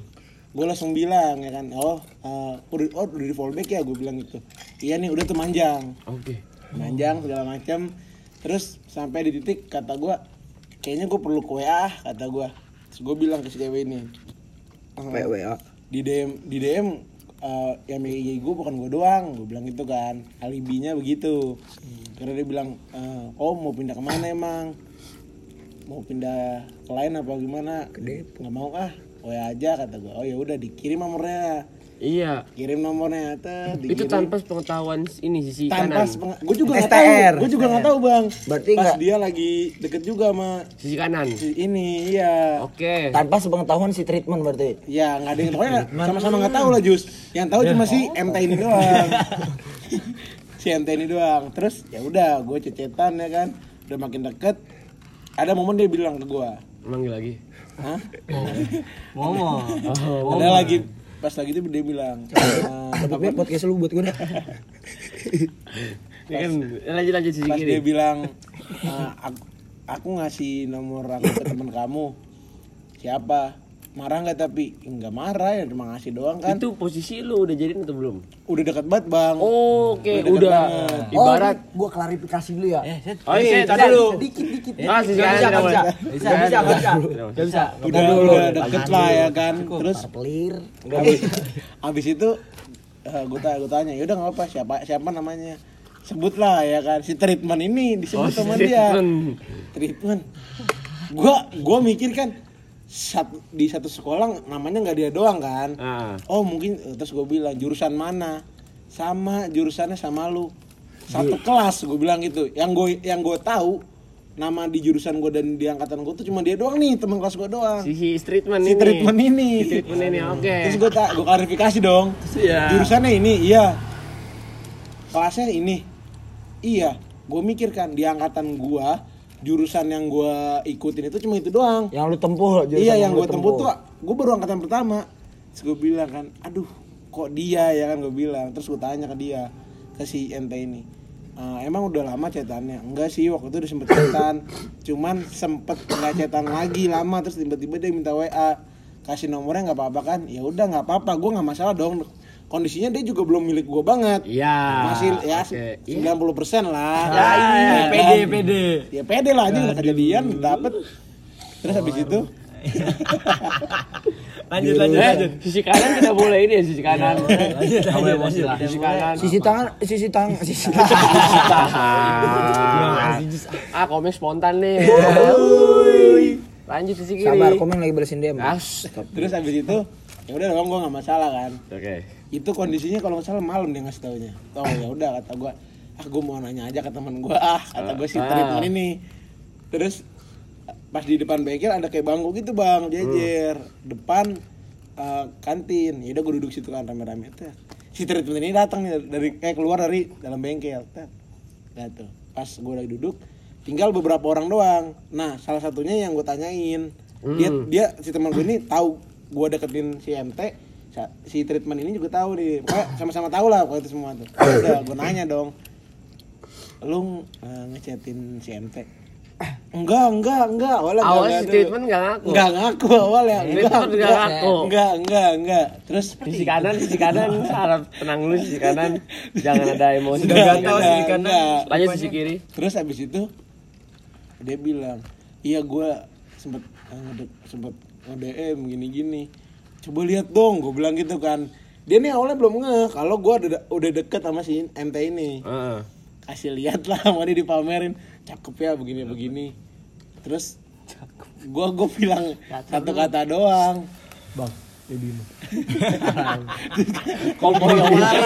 gue langsung bilang ya kan oh eh, udah oh udah di fallback ya gue bilang gitu iya nih udah tuh manjang Oke. manjang segala macam terus sampai di titik kata gue kayaknya gue perlu ke WA kata gue terus gue bilang ke si cewek ini eh, WA. di DM di DM eh, yang megang gue bukan gue doang. Gue bilang gitu kan. Alibinya begitu. Karena dia bilang eh, oh mau pindah ke mana emang? Mau pindah ke lain apa gimana? Nggak mau ah. WA aja kata gue oh ya udah dikirim nomornya Iya. kirim nomornya teh Itu tanpa pengetahuan ini sisi tanpa kanan. gue juga nggak tahu gue juga nggak tahu bang Berarti pas nggak- dia lagi deket juga sama Sisi kanan. si ini iya Oke. Tanpa sepengetahuan si treatment berarti. Ya nggak ada yang pokoknya sama-sama nggak tahu lah Jus. Yang tahu cuma si MT ini doang. si MT ini doang. Terus ya udah gue cecetan ya kan. Udah makin deket. Ada momen dia bilang ke gue, Manggil lagi. Hah? Ngomong. Ada lagi pas lagi itu dia bilang Tapi podcast lu buat gue dah. Ini kan lanjut lanjut sisi pas dia bilang eh, aku, aku ngasih nomor aku ke teman kamu. Siapa marah nggak tapi nggak marah ya cuma ngasih doang kan Itu posisi lu udah jadiin atau belum? udah dekat banget bang Oh, Oke, Udah deket udah. banget. Ibarat gue klarifikasi dulu ya. Oh iya, tadi dulu. Dikit dikit. Ah, sisi kanan tidak boleh. Bisa, bisa, bisa. Gak bisa. udah udah deket lah ya kan terus Pelir. abis, abis itu gue tanya gue tanya yaudah nggak apa siapa siapa namanya sebut lah ya kan si treatment ini disebut Oh, si sama dia treatment. treatment gue gue mikir kan sat- di satu sekolah namanya nggak dia doang kan. Ah. oh mungkin terus gue bilang jurusan mana? Sama jurusannya sama lu. Satu kelas gue bilang gitu. Yang gue yang gue tahu nama di jurusan gue dan di angkatan gue tuh cuma dia doang nih teman kelas gue doang. Si si treatment si ini. treatment ini. Si treatment ini, oke. terus gue tak gue klarifikasi dong. Iya. jurusannya ini? Iya. Kelasnya ini? Iya. Gue mikir kan di angkatan gue jurusan yang gue ikutin itu cuma itu doang. Yang lu tempuh jurusan iya yang lu gue tempuh tuh gue baru angkatan pertama. Terus gue bilang kan aduh kok dia ya kan gue bilang. Terus gue tanya ke dia ke si ente ini. "Eh, emang udah lama cetannya? Enggak sih waktu itu udah sempet cetan. Cuman sempet nggak cetan lagi lama. Terus tiba-tiba dia minta wa kasih nomornya nggak apa-apa kan? Ya udah nggak apa-apa gue nggak masalah dong kondisinya dia juga belum milik gue banget Iya. masih ya Oke. 90% lah Ya, ini Ya, pede, kan? pede. ya pede lah aja udah kejadian dapet terus habis itu Lanjut, lanjut, Eh, lanjut. sisi kanan tidak boleh ini ya sisi kanan. Lanjut, Nggak boleh lanjut, emosi lah. lanjut. Sisi kanan. Sisi tangan, sisi tangan, sisi Sisi tahan. Ah, komen spontan nih. Lanjut sisi kiri. Sabar, komen lagi balesin DM. As. terus habis itu ya udah dong gue nggak masalah kan Oke. Itu kondisinya kalau nggak salah malam dia ngasih taunya. Oh ya udah kata gue ah gue mau nanya aja ke teman gue ah kata gue si Ah. treatment ini. Terus pas di depan bengkel ada kayak bangku gitu bang jejer. Depan eh, kantin. Ya udah gue duduk situ kan rame-rame. Si treatment ini datang nih dari kayak keluar dari dalam bengkel tuh pas gue lagi duduk tinggal beberapa orang doang. Nah salah satunya yang gue tanyain. Dia dia si teman gue ini tahu gue deketin si MT si treatment ini juga tahu nih pokoknya sama-sama tahu lah pokoknya itu semua tuh udah gue nanya dong lu eh, ngechatin si MT enggak enggak enggak awalnya enggak, Awalnya enggak si treatment nggak ngaku. enggak ngaku awalnya enggak Treatment nggak enggak ngaku. enggak enggak enggak terus Sisi kanan, sisi kanan, harap tenang dulu sisi kanan. Jangan ada emosi. Enggak, gatal enggak, sisi kanan. enggak. Lanjut sisi kiri. terus habis itu dia bilang iya gue sempet eh, sempet nge-DM gini-gini coba lihat dong gue bilang gitu kan dia nih awalnya belum nge kalau gue udah udah deket sama si MT ini Heeh. kasih lihat lah mau dia dipamerin cakep ya begini begini terus gue gue bilang satu kata doang Kompor yang anjir.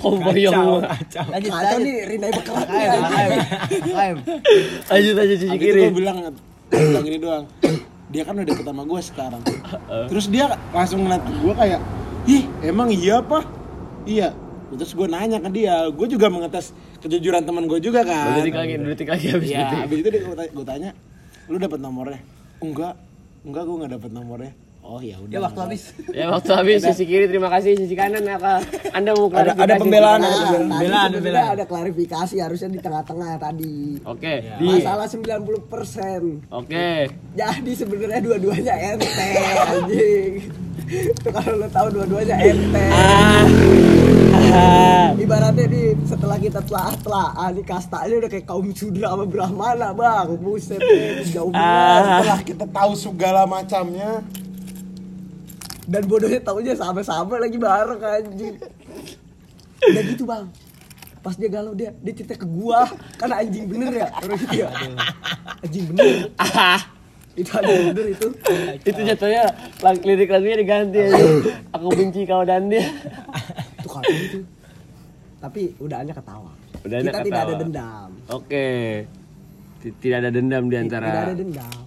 Kompor yang Kacau. Lanjut, Kacau nih Rina anjing. kaim. Kaim. Lanjut lanjut sisi Habis itu kiri. gue bilang gua bilang gini doang dia kan udah deket sama gue sekarang. Terus dia langsung ngeliat gue kayak ih emang iya apa iya. Terus gue nanya ke dia gue juga mengetes kejujuran teman gue juga kan. Detik lagi, detik lagi habis ya? detik. habis itu dia gue tanya, tanya lu dapat nomornya? Enggak. Enggak gue nggak dapat nomornya oh ya udah Ya waktu habis. Ya waktu habis sisi kiri terima kasih sisi kanan apa Anda mau Ada klarifikasi? ada pembelaan, ada Nah, pembelaan. sebenarnya belan. ada klarifikasi harusnya di tengah-tengah tadi. Oke, di Masalah 90% Oke. Jadi sebenarnya dua-duanya ente anjing. Itu kalau lo tahu dua-duanya ente. Ibaratnya nih setelah kita telah telah ini kastanya udah kayak kaum sudra sama brahmana bang buset jauh banget setelah kita tahu segala macamnya dan bodohnya taunya sama-sama lagi bareng anjing. Udah gitu bang. Pas dia galau dia dia cerita ke gua. Kan anjing bener ya? Orang gitu ya? Anjing bener. Itu anjing bener itu. Itu jatuhnya lirik lagunya diganti. Aja. Aku benci kau dan dia. itu kalau itu tapi udahannya ketawa. Udahannya kita tidak ada ketawa. dendam. Oke. Tidak ada dendam di tidak ada dendam.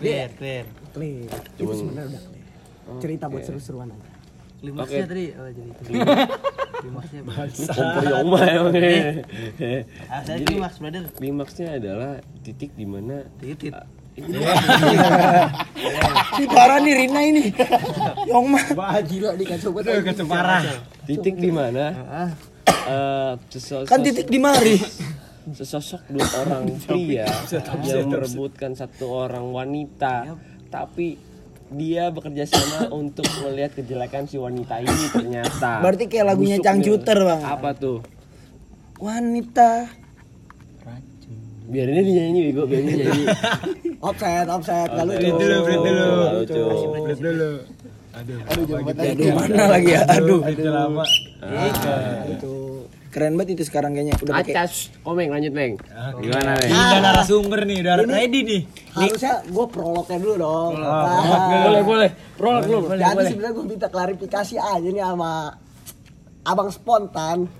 Clear, clear. clear. Itu sebenarnya udah clear cerita buat seru-seruan aja Klimaksnya tadi oh, jadi itu. Kompor Yoma emang. Ah, saya klimaks, brother. Klimaksnya adalah titik di mana Titit. Ini parah nih Rina ini. Yong mah. Wah gila nih kacau banget. Kacau parah. titik di mana eh, sesosok Kan titik di mari. sesosok dua orang pria yang merebutkan satu orang wanita tapi dia bekerja sama untuk melihat kejelekan si wanita ini ternyata Berarti kayak lagunya Busuknya. Cangcuter, Bang. apa tuh Wanita. biarin dia dinyanyi bego biarin dia nyanyi Offset, offset, lucu. Break dulu, break dulu. Nggak lucu. Break dulu. Aduh, mana lagi ya? Aduh. Itu lama. Keren banget itu sekarang kayaknya udah pakai acas komeng lanjut meng gimana meng Udah narasumber nih, udah ready nih. Harusnya gue prolognya dulu dong. Nah, boleh boleh prolog lu Jadi sebenarnya gue minta klarifikasi aja nih sama abang spontan.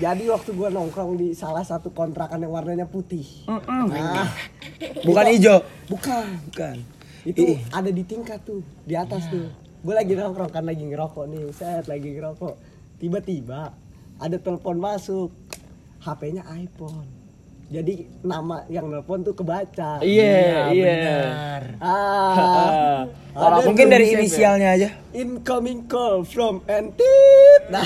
Jadi waktu gue nongkrong di salah satu kontrakan yang warnanya putih. Nah, bukan hijau. bukan. Bukan. Itu ada di tingkat tuh, di atas tuh. Gue lagi nongkrong kan lagi ngerokok nih, set lagi ngerokok. Tiba-tiba ada telepon masuk. HP-nya iPhone. Jadi nama yang nelpon tuh kebaca. iya iya Ah. Ah. Ada Mungkin dari ya. inisialnya aja. Incoming call from Entit. Nah.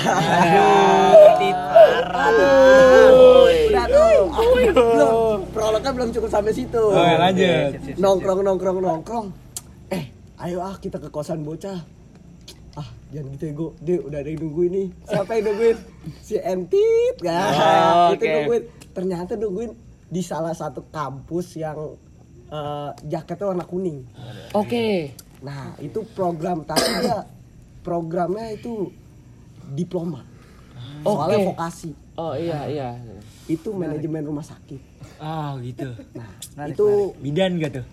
Aduh. Udah tuh. Belum. Prolognya belum cukup sampai situ. Oh, lanjut. Nongkrong nongkrong nongkrong. Eh, ayo ah kita ke kosan bocah. Jangan gitu ya, Go. Dia udah ada yang nungguin nih. Siapa yang nungguin? Si Entit, kan? Oh, Itu oke. nungguin. Ternyata nungguin di salah satu kampus yang eh, jaketnya warna kuning. oke Nah, itu program tapi dia programnya itu diploma. Soalnya Oke. vokasi. oh iya iya Itu manajemen rumah sakit. Ah, gitu. Nah, itu Bidan gak tuh?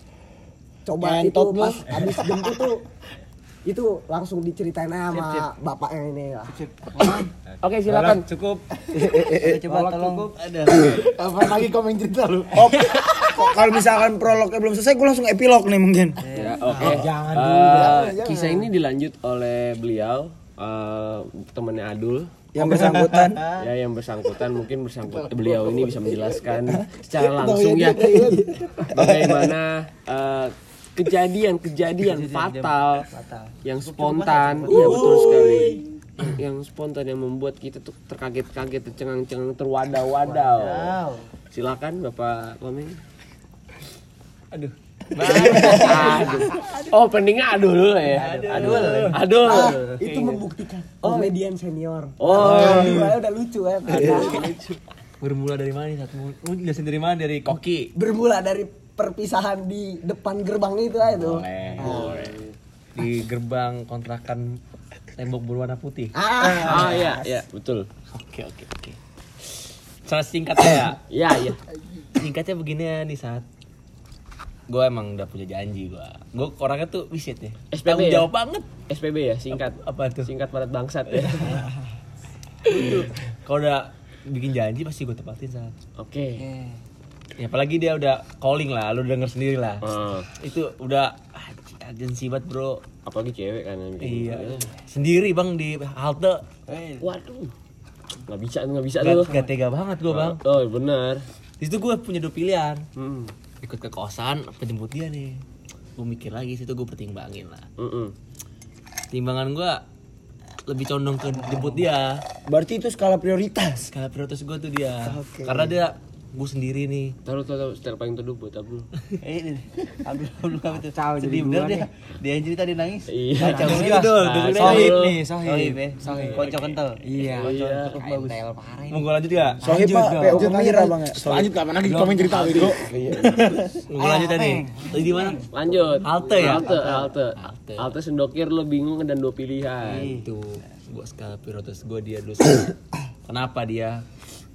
coba Ngentot itu pas habis jemput tuh itu langsung diceritain aja sama bapaknya ini lah. oke silakan Cukup. Coba tolong. Ada. Apa lagi komen cerita lu? Oh, kok kalau misalkan prolognya belum selesai, gue langsung epilog nih mungkin. Ya, oke. jangan Eh, Kisah ini dilanjut oleh beliau, eh, temannya Adul. Yang bersangkutan. Ya, yang bersangkutan mungkin bersangkutan beliau ini bisa menjelaskan secara langsung ya bagaimana eh, kejadian-kejadian fatal, yang spontan, iya betul sekali. Yang- spontan yang membuat kita tuh terkaget-kaget, tercengang-cengang, terwadaw-wadaw. Silakan Bapak Komeng. Aduh. Aduh. Oh, pentingnya aduh dulu ya. Aduh. Aduh. Itu membuktikan komedian senior. Oh. Dua udah lucu kan. Bermula dari mana nih satu? Lu jelasin dari mana? Dari koki. Bermula dari perpisahan di depan gerbang itu aja tuh. Boleh. Di gerbang kontrakan tembok berwarna putih. Ah, Ah iya, iya, betul. Oke oke oke. Cara singkatnya ya. Iya, iya. Singkatnya begini ya nih saat gue emang udah punya janji gue gue orangnya tuh wisit ya SPB tanggung ya? jawab banget SPB ya, singkat. apa tuh Singkat padat bangsat ya. kalau udah bikin janji pasti gue tepatin saat Oke. Ya apalagi dia udah calling lah lu denger sendiri lah Ah, itu udah ah, agensi banget bro apalagi cewek kan iya gitu. sendiri bang di halte Waduh. Nggak bisa, nggak bisa gak, tuh. gak tega banget gue bang Oh, benar. di situ gue punya dua pilihan Hmm. ikut ke kosan apa jemput dia nih gue mikir lagi situ gue pertimbangin lah Mm-mm. timbangan gue lebih condong ke jemput dia Berarti itu skala prioritas. Skala prioritas gue tuh dia karena dia gue sendiri nih Taruh taruh style paling teduh buat Abdul. Eh, ini. Abdul Abdul kamu tuh. Sedih bener dia. Dia yang cerita dia nangis. Iya. Kacau dulu, Nah, dengerin sohib nih, Sohib. Sohib. Kocok kental. iya Iya. Cukup bagus. mau gue lanjut gak? Soalnya Pak, Bang ya. Lanjut kapan lagi komen cerita bego? mau gue lanjut tadi tadi di mana Lanjut. Halte ya? Halte, halte. Halte. Halte sendokir lo bingung dan dua pilihan. itu gue skala prioritas gue dia dulu kenapa dia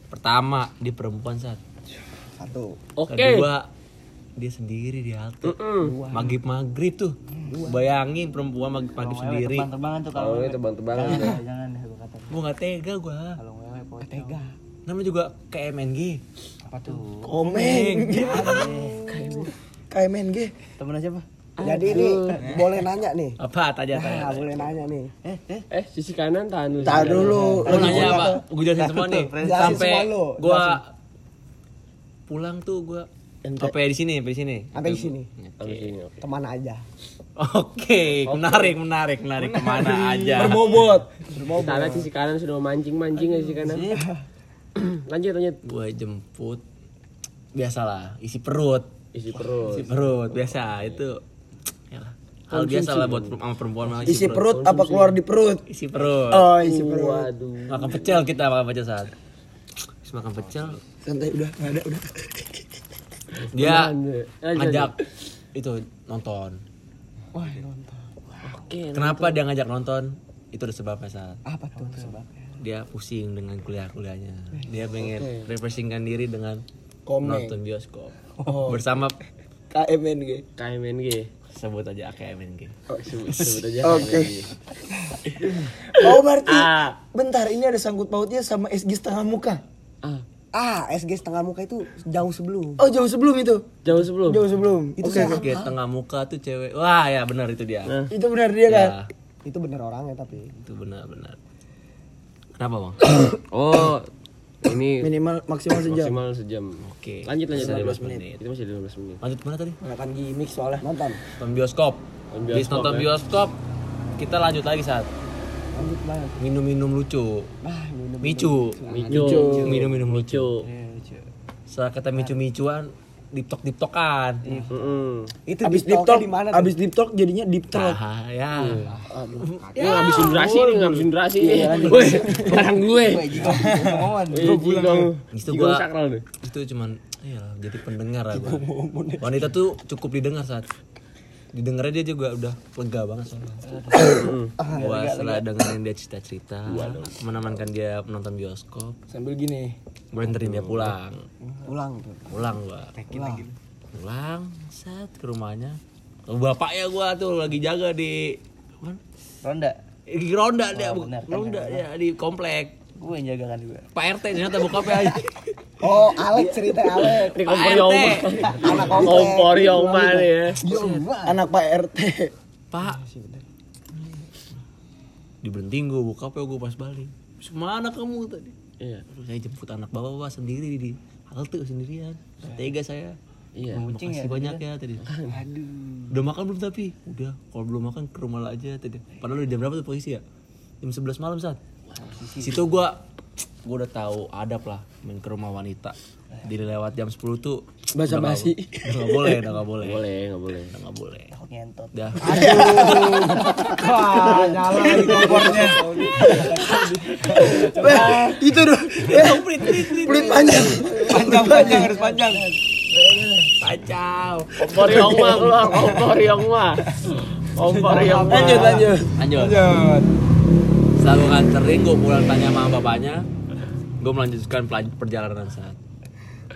pertama dia perempuan saat satu. Oke. kedua dia sendiri di halte Mm-mm. maghrib maghrib tuh bayangin perempuan maghrib maghrib sendiri Terbang-terbangan tuh kalau ini terbang-terbangan Jangan, jangan deh gua kata. gue nggak tega gue Kalau ngewe pocong. tega namanya juga kayak MNG Apa tuh? Komeng. KMNG. Temen siapa? Jadi ini boleh nanya nih. Apa tanya tanya. Nah, boleh nanya nih. Eh, sisi kanan tahan dulu. Tahan dulu. Lu nanya apa? Gue jelasin semua nih. Sampai gua pulang tuh gua sampai di sini, sampai di sini. Sampai di sini. Sampai sini, oke. Ke mana aja? Oke, menarik, menarik, menarik ke mana aja. Berbobot. Sana sisi kanan sudah mancing-mancing ya sisi kanan. lanjut lanjut. Gue jemput, biasalah, isi perut, Isi perut. isi perut, biasa itu. Yalah. Hal biasa lah buat sama perempuan mah Isi perut apa keluar di perut? Isi perut. Oh, isi perut. Waduh. Makan pecel kita makan pecel saat. Makan pecel, Santai udah, nggak ada udah. dia ngajak itu nonton. Oke. Kenapa dia ngajak nonton? Itu ada sebabnya saat. Apa tuh sebabnya? Dia pusing dengan kuliah-kuliahnya. Dia pengen refreshingkan diri dengan Komeng. nonton bioskop. Bersama KMNG. KMNG. sebut aja AKMNG. Sebut, sebut aja. Oke. KMNG. Oh berarti Ah. bentar ini ada sangkut pautnya sama SG setengah muka. Ah, Ah, SG setengah muka itu jauh sebelum. Oh jauh sebelum itu. jauh sebelum. Jauh sebelum. Itu Oke, siapa? oke. Kayak tengah muka tuh cewek. Wah ya benar itu dia. Itu benar dia kan? Ya, Itu bener orangnya tapi. itu benar-benar. Kenapa bang? Oh, ini Minimal maksimal sejam. maksimal sejam. Oke. Lanjut lanjut. 15 menit. Itu masih 15 menit. Lanjut ke mana tadi? Makan gimmick soalnya. Nonton. Nonton bioskop. Nonton Habis bioskop, nonton ya. bioskop, kita lanjut lagi saat Lanjut banget. minum-minum lucu. Ah, minum. Micu. Micu. Minum-minum lucu. Micu. Setelah kita micu-micuan, diptok-diptokan. Mm-mm. Itu Abis di deep talk, di mana? abis deep talk jadinya. Ah, ya. Ini ngabisin durasi nih, ngabisin durasi nih. Woi, barang gue. Iya. Itu deh. Itu cuman ya jadi pendengar gua. Wanita tuh cukup didengar saat didengarnya dia juga udah lega banget soalnya. gua setelah dengerin dia cerita-cerita, menemankan dia menonton bioskop, Sambil gini. gua anterin dia pulang. Pulang tuh. Pulang gua. Pulang, set ke rumahnya. Lalu bapaknya gua tuh lagi jaga di mana? Ronda. Di ronda dia, bu- benar, kan, ronda dia di komplek. Gue yang jaga kan juga. Pak RT ternyata bokapnya aja. Oh, Alek cerita. Ini Pak kompor. Yoma. Anak. Kompor Yoma nih ya. Anak Pak RT. Pak. Diberhentiin gue buka apa gue pas balik. Semana kamu tadi? Iya. Aduh, saya jemput anak bapak bapak sendiri di halte sendirian. Tega saya. Iya. Makasih banyak ya tadi. Aduh. Udah makan belum tapi? Udah. Kalau belum makan ke rumah lah aja tadi. Padahal udah jam berapa tuh posisi ya? Jam 11 malam saat. Situ gua gua udah tahu adab lah main ke rumah wanita. Di lewat jam 10 tuh Basa udah basi. nggak- boleh, udah nggak boleh. Boleh, nggak boleh. Udah nggak boleh. Ngentot. Udah. Wah, nyala lagi kompornya. Eh, itu dong. Eh, Pelit panjang. Panjang panjang harus panjang. Kacau. Kompor Yoma keluar, kompor Yoma. Kompor Yoma. Lanjut lanjut. Lanjut. Setelah gue nganterin, gue pulang tanya sama bapaknya. Gue melanjutkan perjalanan saat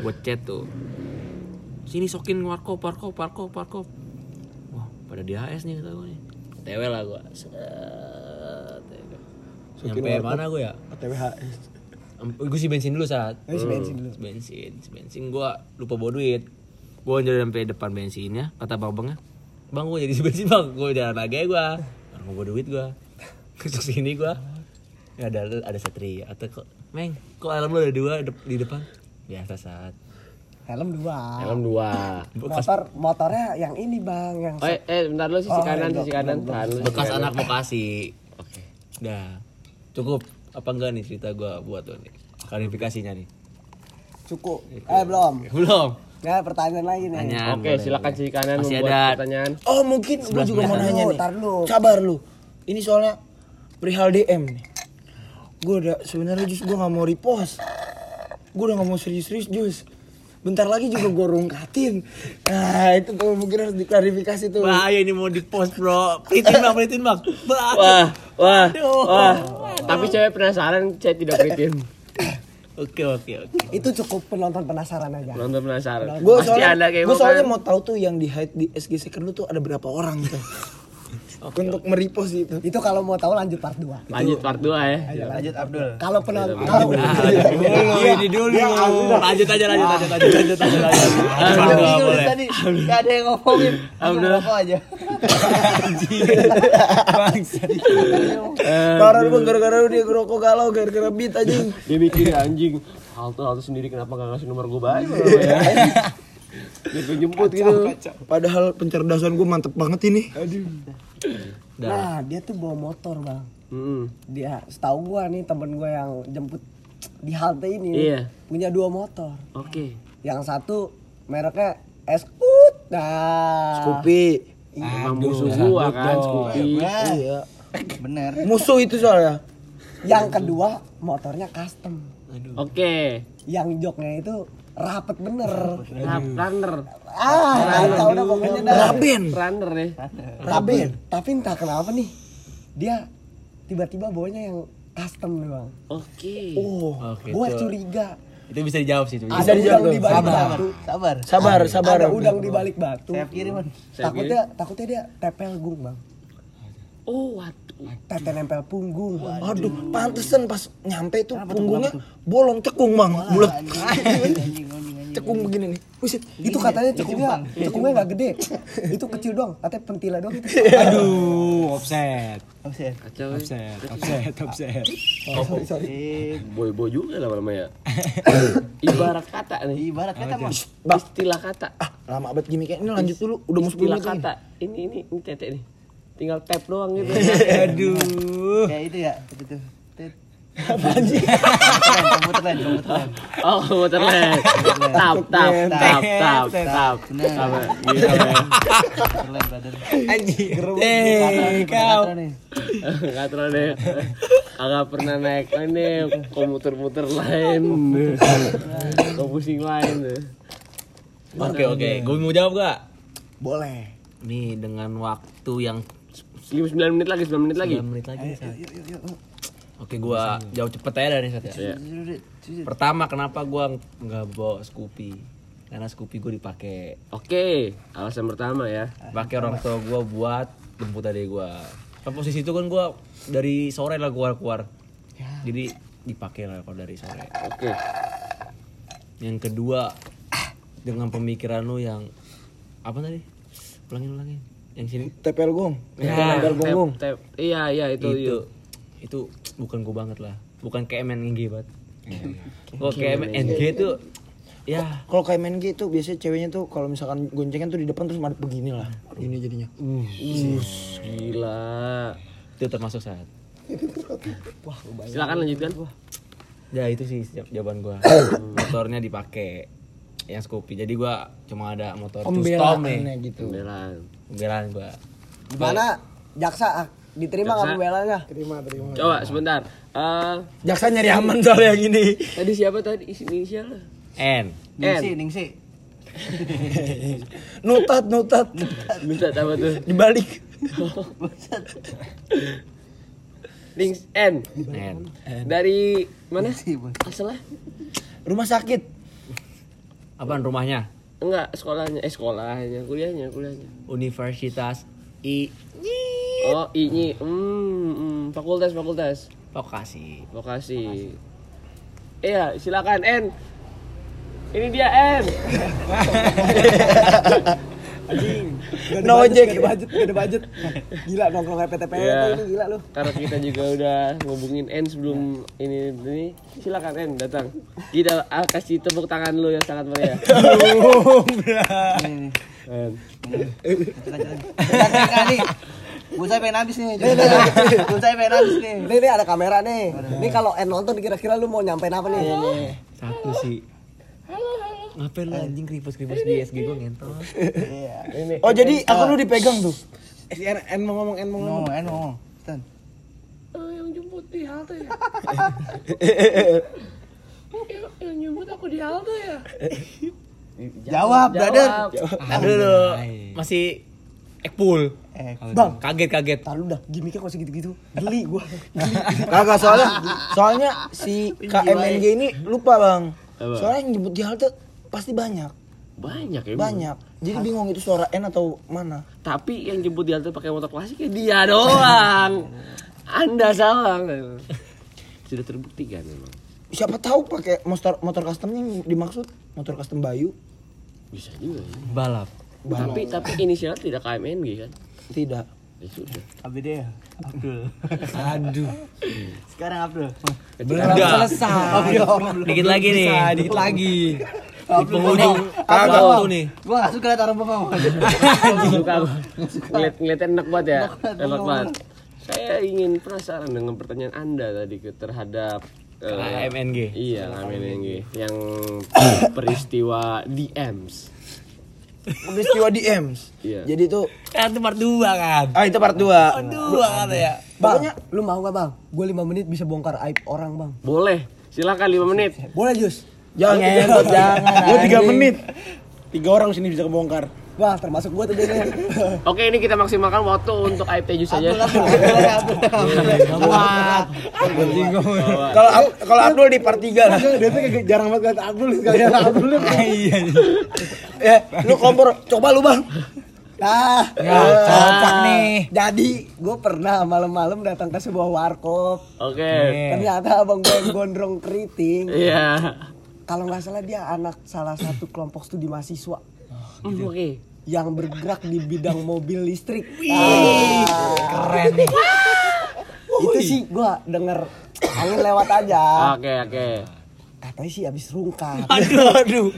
Gue chat tuh. Sini sokin warkop, warkop, warkop, warkop. Wah, pada di HS nih kata gue nih. TW lah gue Nyampe mana gue ya? TWHS. Gue si bensin dulu saat Eh, si bensin dulu. Si bensin, si bensin gue lupa bawa duit. Gue jalan sampai depan bensinnya Kata bang-bangnya. Bang gue jadi si bensin bang. Gue jalan lagi gue mau bawa duit gue Kesuk sini gue ya ada ada satria atau kok meng kok helm lu ada dua di depan biasa saat Helm dua. Helm dua. Motor motornya yang ini bang, yang Oh, eh, eh bentar lu sisi Oh, kanan, iya, sisi kanan. Tahan lu. bekas kanan. anak bekasi oke dah cukup apa enggak nih cerita gua buat tuh nih klarifikasinya nih cukup. Eh belum. belum Ya pertanyaan lagi nih. tanya Oke, silakan sisi kanan Masih membuat ada- pertanyaan. Oh mungkin gue juga mau nanya nih. Sabar lu. Ini soalnya perihal DM nih. Gue udah sebenarnya jus gue nggak mau repost. Gue udah nggak mau serius-serius jus. Bentar lagi juga gue rungkatin. Nah itu tuh mungkin harus diklarifikasi tuh. bahaya ini mau di post bro printin bang printin bang Bah- Wah, wah, Aduh. wah. Tapi cewek penasaran, saya tidak beritin. oke oke oke Itu cukup penonton penasaran aja. Nonton penasaran. Gue soalnya, ada kayak gua soalnya kan. mau tahu tuh yang di hide di SG second lu tuh ada berapa orang gitu. untuk merepost itu. Itu kalau mau tahu lanjut part 2. Lanjut part 2 ya. Lanjut Abdul. Kalau penonton kalau dulu ini dulu. Lanjut aja lanjut lanjut lanjut lanjut lanjut lanjut. Tadi Aduh, tuh boleh. tadi nggak ada yang ngomongin. Abdul aja. Parah lu Bang, gara-gara lu dia ngerokok galau gara-gara beat aja. Dia mikir anjing halte halte sendiri kenapa gak ngasih nomor gue ya. Dia jemput gitu. Padahal pencerdasan gue mantep banget ini. Nah, dia tuh bawa motor, Bang. Mm-mm. Dia setahu gua nih temen gua yang jemput di halte ini Iya. punya dua motor. Oke. Yang satu mereknya Escoot. Nah, Kopi. Emang musuh gua kan Scoopy. Iya. Bener. Musuh itu soalnya. yang kedua motornya custom. Oke. Yang joknya itu rapet bener. Rap runner. Ah, tahu dah pokoknya dah. Raben. Runner ya. Tapi, tapi entah kenapa nih dia tiba-tiba bawanya yang custom nih bang. Oke. Oh, Oke. Gua itu- curiga. Itu bisa dijawab sih itu. Ada dijawab udang di balik Sabar. batu. Sabar. sabar, sabar. Ada udang di balik batu. Saya kirim man. Takutnya takutnya dia tepel gung bang. Oh, waduh. Tete nempel punggung. Aduh, pantesan pas nyampe tuh punggungnya bolong cekung bang, bulat. Cekung begini nih. Buset. Itu katanya cekungnya, cekungnya nggak gede. itu kecil doang. Katanya pentila doang itu. Aduh, offset. Ya. Offset, offset, offset. Eh, Boy boy juga lama-lama ya. Ibarat kata nih. Ibarat kata mah. Istilah kata. Ah, lama banget gini kayak ini lanjut dulu. Udah mau 10 Istilah menit. kata. Ini ini ini tete nih. Tinggal tap doang gitu. Aduh. Kayak itu ya, itu tuh. Tit. Komputer lain, komputer lain. Oh, motor led. Tap tap tap tap tap. Gitu ya. Komputer lain, brother. Anjing. Eh, kau. nih. Enggak terlalu deh. Agak pernah naik ini komuter-muter lain. Kau pusing lain deh. Oke oke, gue mau jawab gak? Boleh. Nih dengan waktu yang 9 menit lagi, 9 menit lagi. 9 menit lagi nih, Sat. Oke, gua jawab cepet aja dari Sat ya. Pertama, kenapa gua nggak bawa Scoopy? Karena Scoopy gue dipakai Oke, alasan pertama ya. pakai orang tua gua buat jemput adik gua. Kan posisi itu kan gua dari sore lah keluar keluar. Jadi dipakai lah kalau dari sore. Oke. Yang kedua dengan pemikiran lu yang apa tadi? Ulangin ulangin. Yang sini Tepel gong. Ya, Tepel gong. Iya, iya itu. itu itu bukan gua banget lah. Bukan kayak MNG banget. Kalau kayak MNG tuh ya Kalau kayak main gitu biasanya ceweknya tuh kalau misalkan goncengan tuh di depan terus madep begini lah. Ini jadinya. Gila. itu termasuk saat. Silakan lanjutkan. Ya itu sih jaw- jawaban gua. Motornya dipakai yang Scoopy. Jadi gua cuma ada motor custom nih. gitu. Pembelaan. Pembelaan gua. Gimana jaksa ah, diterima nggak Jaksa. pembelanya? Terima, terima. Coba sebentar. Eh, Jaksa nyari aman soalnya gini. tadi siapa tadi isi inisial? N. Ningsi, Ningsi. Nutat, nutat. Minta apa tuh? Dibalik. Links N. N. Dari mana? Asalnya? Rumah sakit. Apaan rumahnya? Enggak, sekolahnya. Eh, sekolahnya, kuliahnya, kuliahnya. Universitas I Oh, I-nya. Hmm, hmm, fakultas, fakultas. Vokasi. Vokasi. Iya, silakan N. Ini dia N. No ojek. Gak ada budget, gak ada budget. Gila nongkrong kayak PTP Iya. ini gila lu. Karena kita juga udah ngubungin N sebelum ini ini. Silakan N datang. Kita ah, kasih tepuk tangan lu yang sangat meriah. Nih. Bu saya pengen habis nih. Bu saya pengen habis nih. Nih, nih ada kamera nih. Nih kalau N nonton kira-kira lu mau nyampein apa nih? Satu sih. Ngapain lu anjing kripus-kripus di SG gua ngentot. Oh jadi aku lu dipegang tuh. Si N, N mau ngomong, N mau ngomong. Ngomong, en ngomong. Stan. yang jemput di halte ya. yang jemput aku di halte ya. Jawab, brother. Aduh lu masih ekpul. Eh, Bang, Kaget-kaget. tar lu dah gimmicknya kok segitu-gitu. Geli gua. Kagak soalnya soalnya si KMNG ini lupa bang. Soalnya yang jemput di halte pasti banyak. Banyak ya. banyak jadi bingung itu suara N atau mana Tapi yang jemput di halte pakai motor klasik ya dia doang. Anda salah. Sudah terbukti kan memang. siapa tahu pakai motor motor customnya yang dimaksud motor custom Bayu Bisa juga ya. Balap. Tapi tapi inisial tidak KMNG kan? tidak Ya sudah. ABD ya Abdul aduh sekarang Abdul belum selesai Dikit lagi nih. dikit lagi Di penghujung waktu nih. gua gak suka liat orang bengong Suka. Ngeliat ngeliatnya enak banget ya. Enak banget. Saya ingin penasaran dengan pertanyaan Anda tadi terhadap eh, KMNG. Iya, KMNG yang peristiwa DMs. peristiwa di EMS Iya. jadi tuh Kan itu part 2 kan. ah itu part 2 Dua kan ya. Bang, lu mau gak bang? Gue 5 menit bisa bongkar aib orang bang. Boleh. Silakan 5 menit. Boleh Jus? Jangan ngentot jangan Gue tiga menit. Tiga orang sini bisa kebongkar. Wah termasuk gue tuh dia. Oke, ini kita maksimalkan waktu untuk AIP Jus saja. kalau kalau Abdul di part 3 lah Dia jarang banget kata Abdul sekali kata Abdul. iya ya lu kompor coba lu bang Nah, cocok nih jadi gue pernah malam-malam datang ke sebuah warkop. Oke. Ternyata abang gue gondrong keriting. Iya. Kalau nggak salah dia anak salah satu kelompok studi mahasiswa Hmm, Oke. yang bergerak di bidang mobil listrik. keren nih Itu sih gue denger angin lewat aja. Oke, oke. Katanya sih habis rungkat. aduh aduh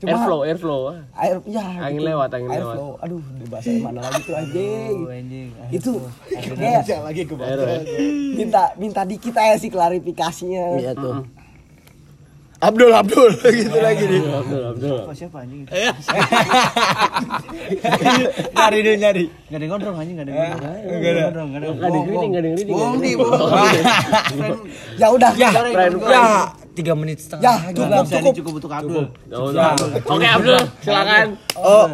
Cuma- Airflow, airflow. Air, ya, Angin gitu. lewat, angin Air lewat. flow. Aduh, di bahasa mana lagi tuh anjing. anjing Itu kayak lagi ke ya. minta minta dikit aja sih klarifikasinya. iya tuh Abdul Abdul. Gitu lagi nih. Abdul, Abdul. siapa siapa anjing nyari dulu nyari. Gak ada gondrong anjing gak ada gondrong. Gak ada. Yang gondrong Gak ada yang Gak ada yang greeting, gak ada greeting. bohong. nih Oh, bohong Ya udah. ya ya. tiga menit setengah. Ya, cukup cukup. cukup. untuk Abdul. Oh, Oke, Abdul, silakan. oh